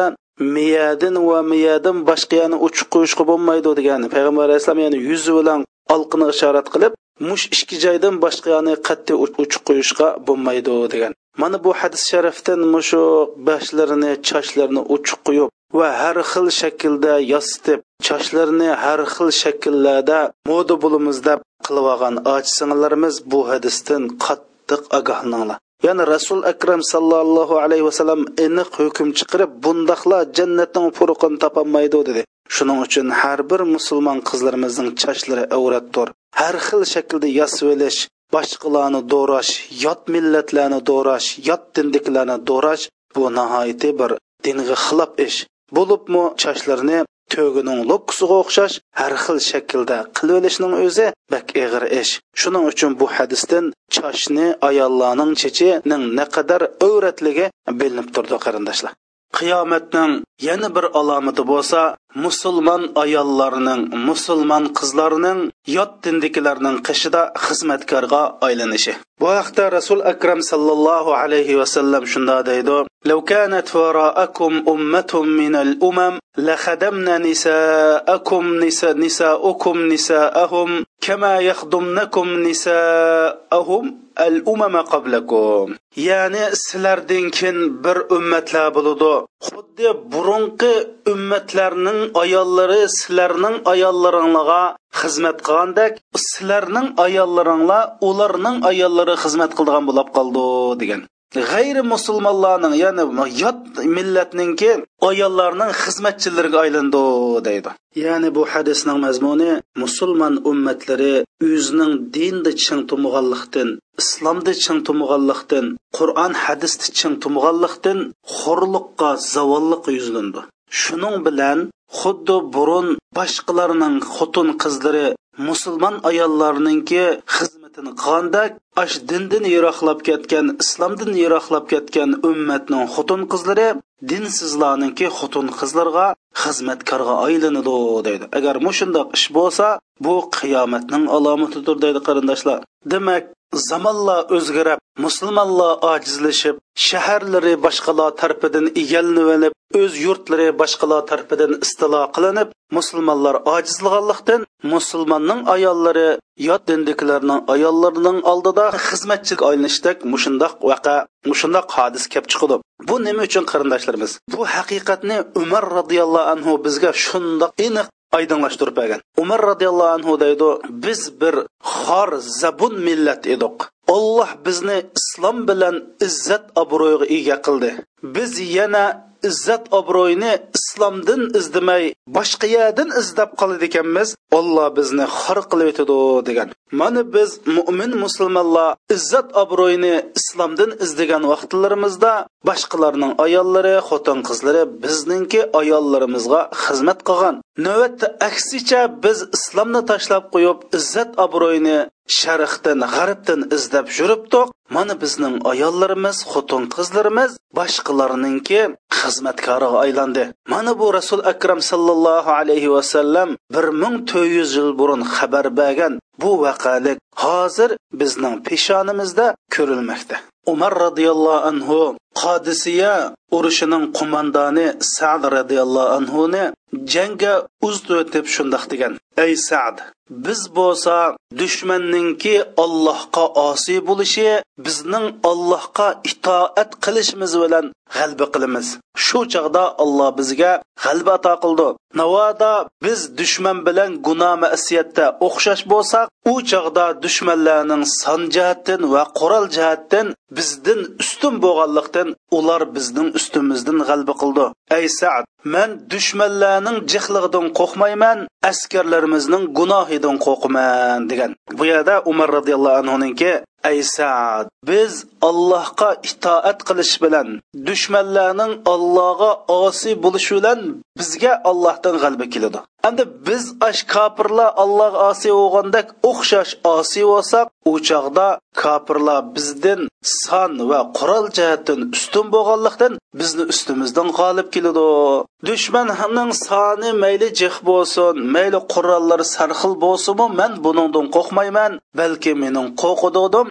miyadin va miyadin boshqa yana uchiq qo'yishga bo'lmaydi degan payg'ambar alayhissalom yani yuzi bilan olqini ishorat qilib mush ikki joydan boshqa yani qat'iy uchiq qo'yishga bo'lmaydi degan mana bu hadis sharifdan mushu boshlarini chochlarini uchiq qo'yib va har xil shaklda yositib chochlarini har xil shakllarda moda bo'limiz deb qilib olgan och singillarimiz bu hadisdan qattiq ogohlaninglar ya'ni rasul akram sallallohu alayhi vasallam aniq hukm chiqarib bundoqlar jannatning furuqini topolmaydi dedi. Shuning uchun har bir musulmon qizlarimizning chochlari avratdir. Har xil shaklda yosib olish boshqalarni do'rash yot millatlarni do'rash yot dindikilarni do'rash bu nihoyatda bir dinga xilof ish. Bo'libmi chochlarni to'gining lokkisiga o'xshash har xil shaklda qilib olishning o'zi bak ig'ir ish. Shuning uchun bu hadisdan chochni ayollarning chechining naqadar o'ratligi bilinib turdi qarindoshlar. qiyomatning yana bir alomati bo'lsa musulmon ayollarning musulmon qizlarining yot dindikilarning qishida xizmatkorga aylanishi bu haqda rasul akram sallallohu alayhi vasallam shunda deydi لو كانت وراءكم أمة من الأمم لخدمن نساءكم نساء نساؤكم نساءهم كما يخدمنكم نساءهم al-umama qablakum. Ya'ni sizlardan keyin bir ummatlar bo'ladi. Xuddi burunqi ummatlarning ayollari sizlarning ayollaringlarga xizmat qilgandek sizlarning ayollaringlar ularning ayollari xizmat qildigan bo'lib qoldi degan. G'ayri musulmonlarning ya'ni yot millatninki ayollarning xizmatchilariga aylandi deydi. Ya'ni bu hadisning mazmuni musulmon ummatlari o'zining dinda ching tumg'anlikdan islomda ching tumg'anlikdan qur'on hadisda ching tumg'anlikdan xo'rliqqa zavolliqqa yuzlandi. Shuning bilan xuddi burun boshqalarning xotin qizlari musulmon ayollarningki xizmatini qilgandek ash dindan yiroqlab ketgan islomdan yiroqlab ketgan ummatning xotin qizlari dinsizlarningki xotin qizlarga xizmatkorga aylanadi deydi. Agar mushundoq ish bo'lsa bu qiyomatning alomatidir deydi qarindoshlar. Demak zamonlar o'zgarib musulmonlar ojizlashib shaharlari boshqalar tarafidan egallanib o'z yurtlari boshqalar tarafidan istilo qilinib musulmonlar ojizlaganlikdan musulmonning ayollari yot dindikilarning ayollarining oldida xizmatchiga aylanishdek mushundoq vaqa mushundoq hodis kelib chiqadi bu nima uchun qarindoshlarimiz? Bu haqiqatni umar roziyallohu anhu bizga shundoq aniq aydınlaştırıp bergan. Umar roziyallohu anhu deydi biz bir xor zabun millat edik. Olloh bizni islom bilan izzat obro'yga ega qildi. Biz yana izzat obro'yini islomdan izdimay boshqa yerdan izlab qoladi ekanmiz olloh bizni xor qilib o'tadi degan. Mana biz mo'min musulmonlar izzat obro'yini islomdan izlagan vaqtlarimizda boshqalarning ayollari xotin qizlari bizningki ayollarimizga xizmat qilgan. Navbatda aksicha biz islomni tashlab qo'yib izzat obro'yini sharqdan g'arbdan izlab yuribdiq. Mana bizning ayollarimiz xotin qizlarimiz boshqalarninki xizmatkoriga aylandi. Mana bu rasul akram sallallohu alayhi vasallam bir ming to'rt yuz yil burun xabar bergan bu vaqalik hozir bizning peshonimizda ko'rilmoqda. Umar roziyallohu anhu qodisiya urushining qo'mondoni sad roziyallohu anhuni jangga uztib shundoq degan. Ey sad biz bo'lsa dushmanninki ollohga osiy bo'lishi bizning ollohga itoat qilishimiz bilan g'alba qilamiz. Shu chog'da olloh bizga g'alba ato qildi. Navoda biz dushman bilan gunoh masiyatda o'xshash bo'lsak u chog'da dushmanlarning son jihatdan va qurol jihatdan bizdan ustun bo'lganlikdan ular bizning ustimizdan g'alba qildi. Ey sad man dushmanlarning jihligidan qo'rqmayman askarlarimizning gunohidan qo'rqaman degan. Bu yerda umar roziyallohu anhuninki ey sad biz allohga itoat qilish bilan dushmanlarning allohga osiy bo'lishi bilan bizga allohdan g'alba keladi. Endi biz ash kofirlar allohga osiy bo'lgandek o'xshash osiy bo'lsak u chog'da kofirlar bizdan son va qurol jihatdan ustun bo'lganlikdan bizni ustimizdan g'olib keladi. Dushmanning soni mayli jih bo'lsin mayli qurollari sarxil bo'lsinmi man buningdan qo'rqmayman balki mening qo'rqadidim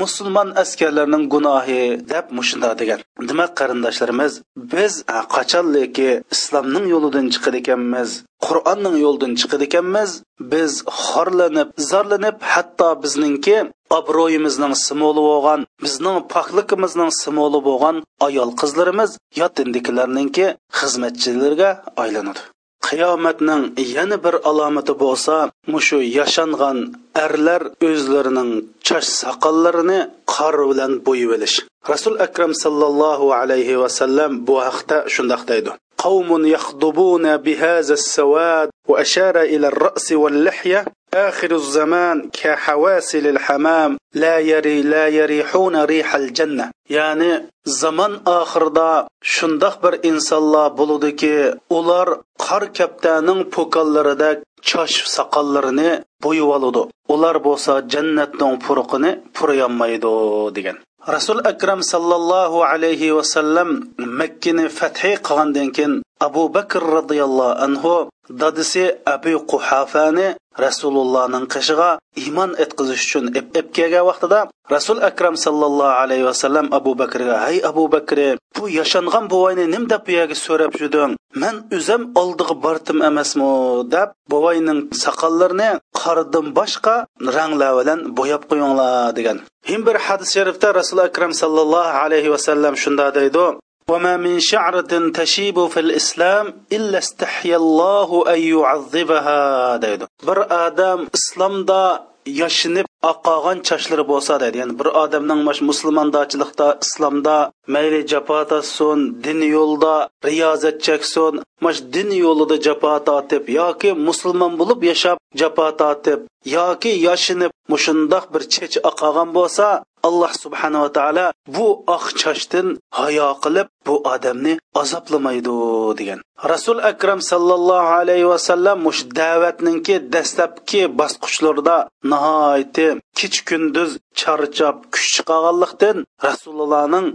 musulmon askarlar askarlarning gunohi deb mushunda degan. Demak qarindoshlarimiz? Biz qachonliki islomning yo'lidan chiqar ekanmiz qur'onning yo'lidan chiqar ekanmiz biz xorlanib zorlanib hatto bizningki obro'yimizning simvoli bo'lgan bizning pokligimizning simvoli bo'lgan ayol qizlarimiz yot dindikilarninki xizmatchilarga aylanadi. qiyomatning yana bir alomati bo'lsa mushu yashangan erlar o'zlarining choch soqollarini qor bilan bo'yib olish rasul akram sallallohu alayhi vasallam bu haqda shundoq deydi قوم يخضبون بهذا السواد وأشار إلى الرأس واللحية آخر الزمان كحواسل الحمام لا يري لا يريحون ريح الجنة يعني zaman oxirida shundoq bir insonlar bo'ludiki ular qor kaptaning po'kallarida chosh soqollarini bo'yib oladi ular bo'lsa jannatning puruqini purayolmaydi degan rasul akram sallallohu alayhi vasallam makkani fathi qilgandan keyin abu bakr roziyallohu anhu dadisi abu quhafani rasulullohning qishig'a iymon etqizish uchun ep kelgan vaqtida rasul akram sallallohu alayhi vasallam abu bakrga hay abu bakr bu yashangan buvayni nim deb bu yerga so'rab yurding man o'zim oldiga bordim emasmi? deb buvayning soqollarini qoridan boshqa ranglar bilan bo'yab qo'yinglar degan. Him bir hadis sharifda rasul akram sallallohu alayhi vasallam shunda deydi وما من شعرة تشيب في الإسلام إلا استحيا الله أن يعذبها. deydi bir odam islomda yashinib oqqan chochlari bo'lsa deydi ya'ni bir odamning mash musulmondochilikda islomda mayli jafo tortsin din yo'lida riyozat cheksin mash din yo'lida jafo tortib yoki musulmon bo'lib yashab jafo tortib yoki yashinib mushundoq bir chech oqolgan bo'lsa alloh subhanava taolo bu oq chochdan hayo qilib bu odamni azoblamaydi degan. Rasul akram sallallohu alayhi vasallam mush da'vatninki dastlabki bosqichlarida nihoyatda kichi-kunduz charchab kuch chiqaganlikdan rasulullohning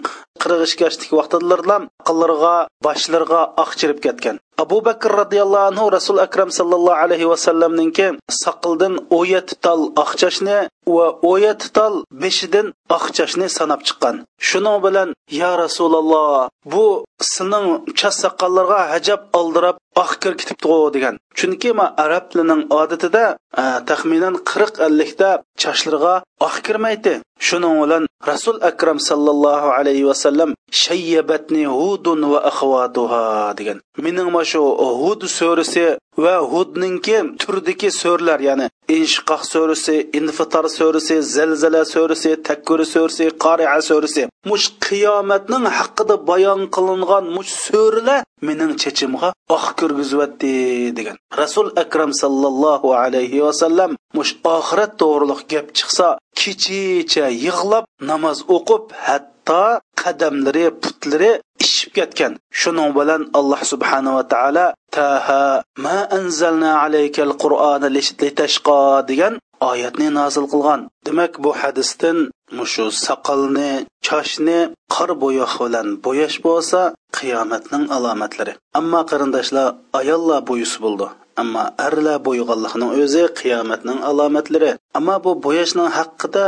qirq vaqtlarida aqllariga boshlariga oq chirib ketgan. Abu bakr roziyallohu anhu rasul akram sallallohu alayhi vasallamninki saqildan o'n tal oqchashni va o'n yetti tal beshidan oqchashni sanab chiqqan. Shuning bilan ya rasululloh bu sening chas soqollarga hajab oldirab oq kir ketibdi degan. Chunki ma arab tilining odatida eh, taxminan qirq ellikta chashlarga oq kirmaydi shuning bilan rasul akram sallallohu alayhi vasallam shayyabatni hudun va axvatuha degan. Mening mana shu hud surasi va hudninki turdagi so'rlar ya'ni inshiqoh surasi infitor surasi zalzala surasi takkur surasi qoria surasi mush qiyomatning haqida bayon qilingan mush so'rlar mening chechimga oq kirgizyapti degan. Rasul akram sallallohu alayhi vasallam mush oxirat to'g'riliq gap chiqsa kechicha yig'lab namoz o'qib hatto qadamlari putlari ishib ketgan. Shuning bilan alloh subhanava taolo taha ma anzalna alaykal qur'ona litashqa degan oyatni nozil qilgan. Demak bu hadisdan mushu soqolni choshni qor bo'yoq bilan bo'yash bo'lsa qiyomatning alomatlari. Ammo qarindoshlar ayollar bo'yisi bo'ldi. Ammo arla bo'yganlikning o'zi qiyomatning alomatlari. Ammo bu bo'yashning haqida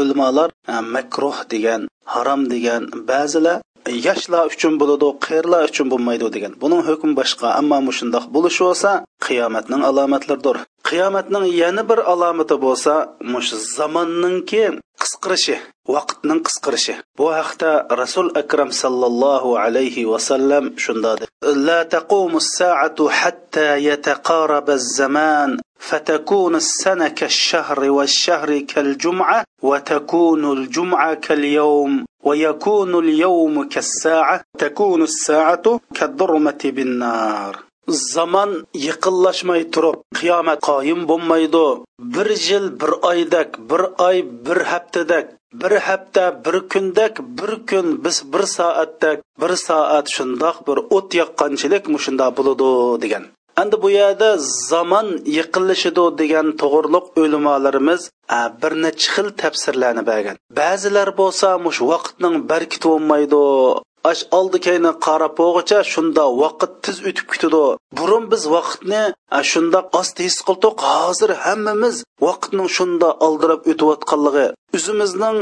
ulamolar e, makruh degan harom degan ba'zilar yoshlar uchun bo'ladi qerlar uchun bo'lmaydi degan. Buning hukmi boshqa ammo mushundoq bo'lishi bo'lsa qiyomatning alomatlaridir. Qiyomatning yana bir alomati bo'lsa mush zamonninki qisqirishi vaqtning qisqirishi. Bu haqda لا تقوم الساعة حتى يتقارب الزمان فتكون السنة كالشهر والشهر كالجمعة وتكون الجمعة كاليوم ويكون اليوم كالساعة تكون الساعة كالضرمة بالنار zaman yaqinlashmay turib qiyomat qoyim bo'lmaydi. Bir yil bir oydak bir oy bir haftadak bir hafta bir kundak bir kun biz bir soatdak bir soat shundoq bir o't yoqqanchilik mushundoq bo'ladi degan. Endi bu yerda zamon yiqilishidi degan to'g'riliq o'limolarimiz bir necha xil tafsirlarni bergan. Ba'zilar bo'lsa mush vaqtning barkiti bo'lmaydi ash oldi keyni qarab bo'g'icha shunda vaqt tiz o'tib ketadi. Burun biz vaqtni shunda osti his qildik. Hozir hammamiz vaqtning shunda oldirab o'tayotganligi. O'zimizning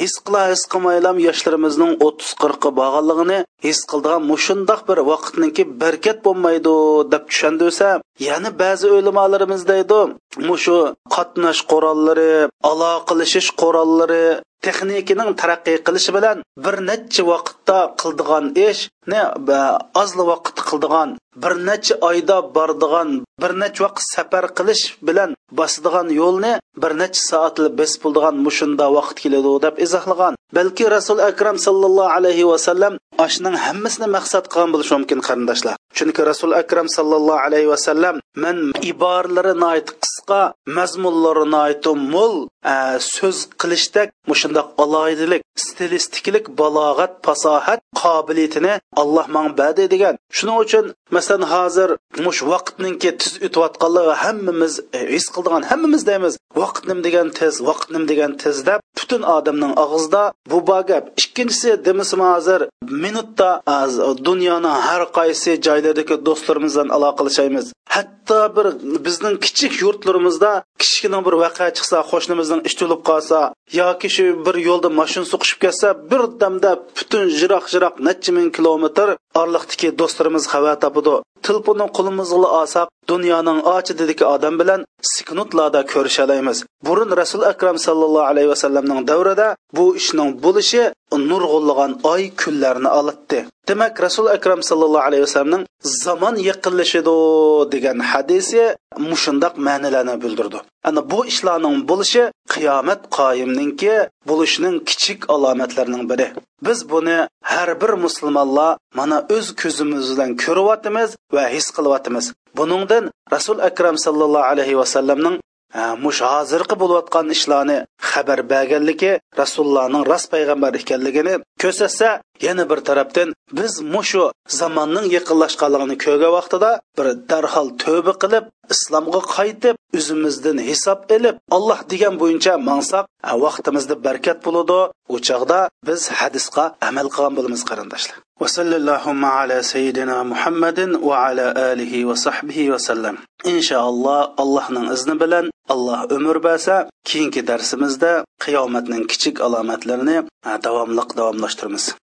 his qila his qilmaylam yoshlarimizning o'ttiz qirqqa borganligini his qildigan mushundoq bir vaqtniki barkat bo'lmaydi deb tushundirsa yana ba'zi o'limalarimiz deydi mushu qatnash qurollari aloqalashish qurollari texnikaning taraqqiy qilishi bilan bir necha vaqtda qildigan ish ozli vaqt qildigan bir necha oyda bordigan bir necha vaqt safar qilish bilan bosadigan yo'lni bir necha soatli bes bo'ldigan mushunda vaqt keladi deb izohlagan. Balki rasul akram sallallohu alayhi vasallam ashning hammasini maqsad qilgan bo'lishi mumkin qarindoshlar. Chunki rasul akram sallallohu alayhi vasallam man iboralari qisqa mazmunlari mo'l so'z qilishdak mushundoq aloyidilik stilistiklik balog'at fasohat qobiliyatini alloh man badi degan. Shuning uchun masalan hozir mush vaqtninki tiz o'tayotganligi hammamiz e, his qildigan hammamiz deymiz vaqt nim degan tez vaqt nim degan tez deb butun odamning og'zida bu bor gap. Ikkinchisi demisim hozir minutda e, dunyoni har qaysi joylardagi do'stlarimiz bilan aloqalashamiz hatto bir bizning kichik yurtlarimizda kichkina bir voqea chiqsa qo'shnimizning ish to'lib qolsa yoki shu bir yo'lda mashina suqishib ketsa bir damda butun jiroq jiroq necha ming kilometr orliqdagi do'stlarimiz xabar topadi telefonni qo'limizga olsak dunyoning ochididagi odam bilan siknutlarda ko'rishalaymiz. Burun rasul akram sallallohu alayhi vasallamning davrida bu ishning bo'lishi nurg'ullagan oy kunlarni olatdi. Demak rasul akram sallallohu alayhi vasallamning zamon yaqinlashadi degan hadisi mushundoq ma'nilarni bildirdi. Ana bu ishlarning bo'lishi qiyomat qoyimninki bo'lishining kichik alomatlarining biri. Biz buni har bir musulmonlar mana o'z ko'zimiz bilan ko'ryapmiz va his qilyapmiz. Buningdan rasul akram sallallohu alayhi vasallamning e, mush hozirgi bo'layotgan ishlarni xabar berganligi rasulullohning rost payg'ambar ekanligini ko'rsatsa yana bir tarafdan biz mushu zamonning yaqinlashganligini ko'rgan vaqtida bir darhol tövba qilib islomga qaytib o'zimizdan hisob ilib alloh degan bo'yicha mangsak vaqtimizda barkat bo'ladi u chog'da biz hadisga amal qilgan bo'lamiz qarindoshlar وصلى اللهم على سيدنا محمد وعلى آله وصحبه وسلم إن شاء الله الله نن إذن بلن الله أمر باسا كينكي درسimizda qiyomatning kichik alomatlarini davomliq davomlashtiramiz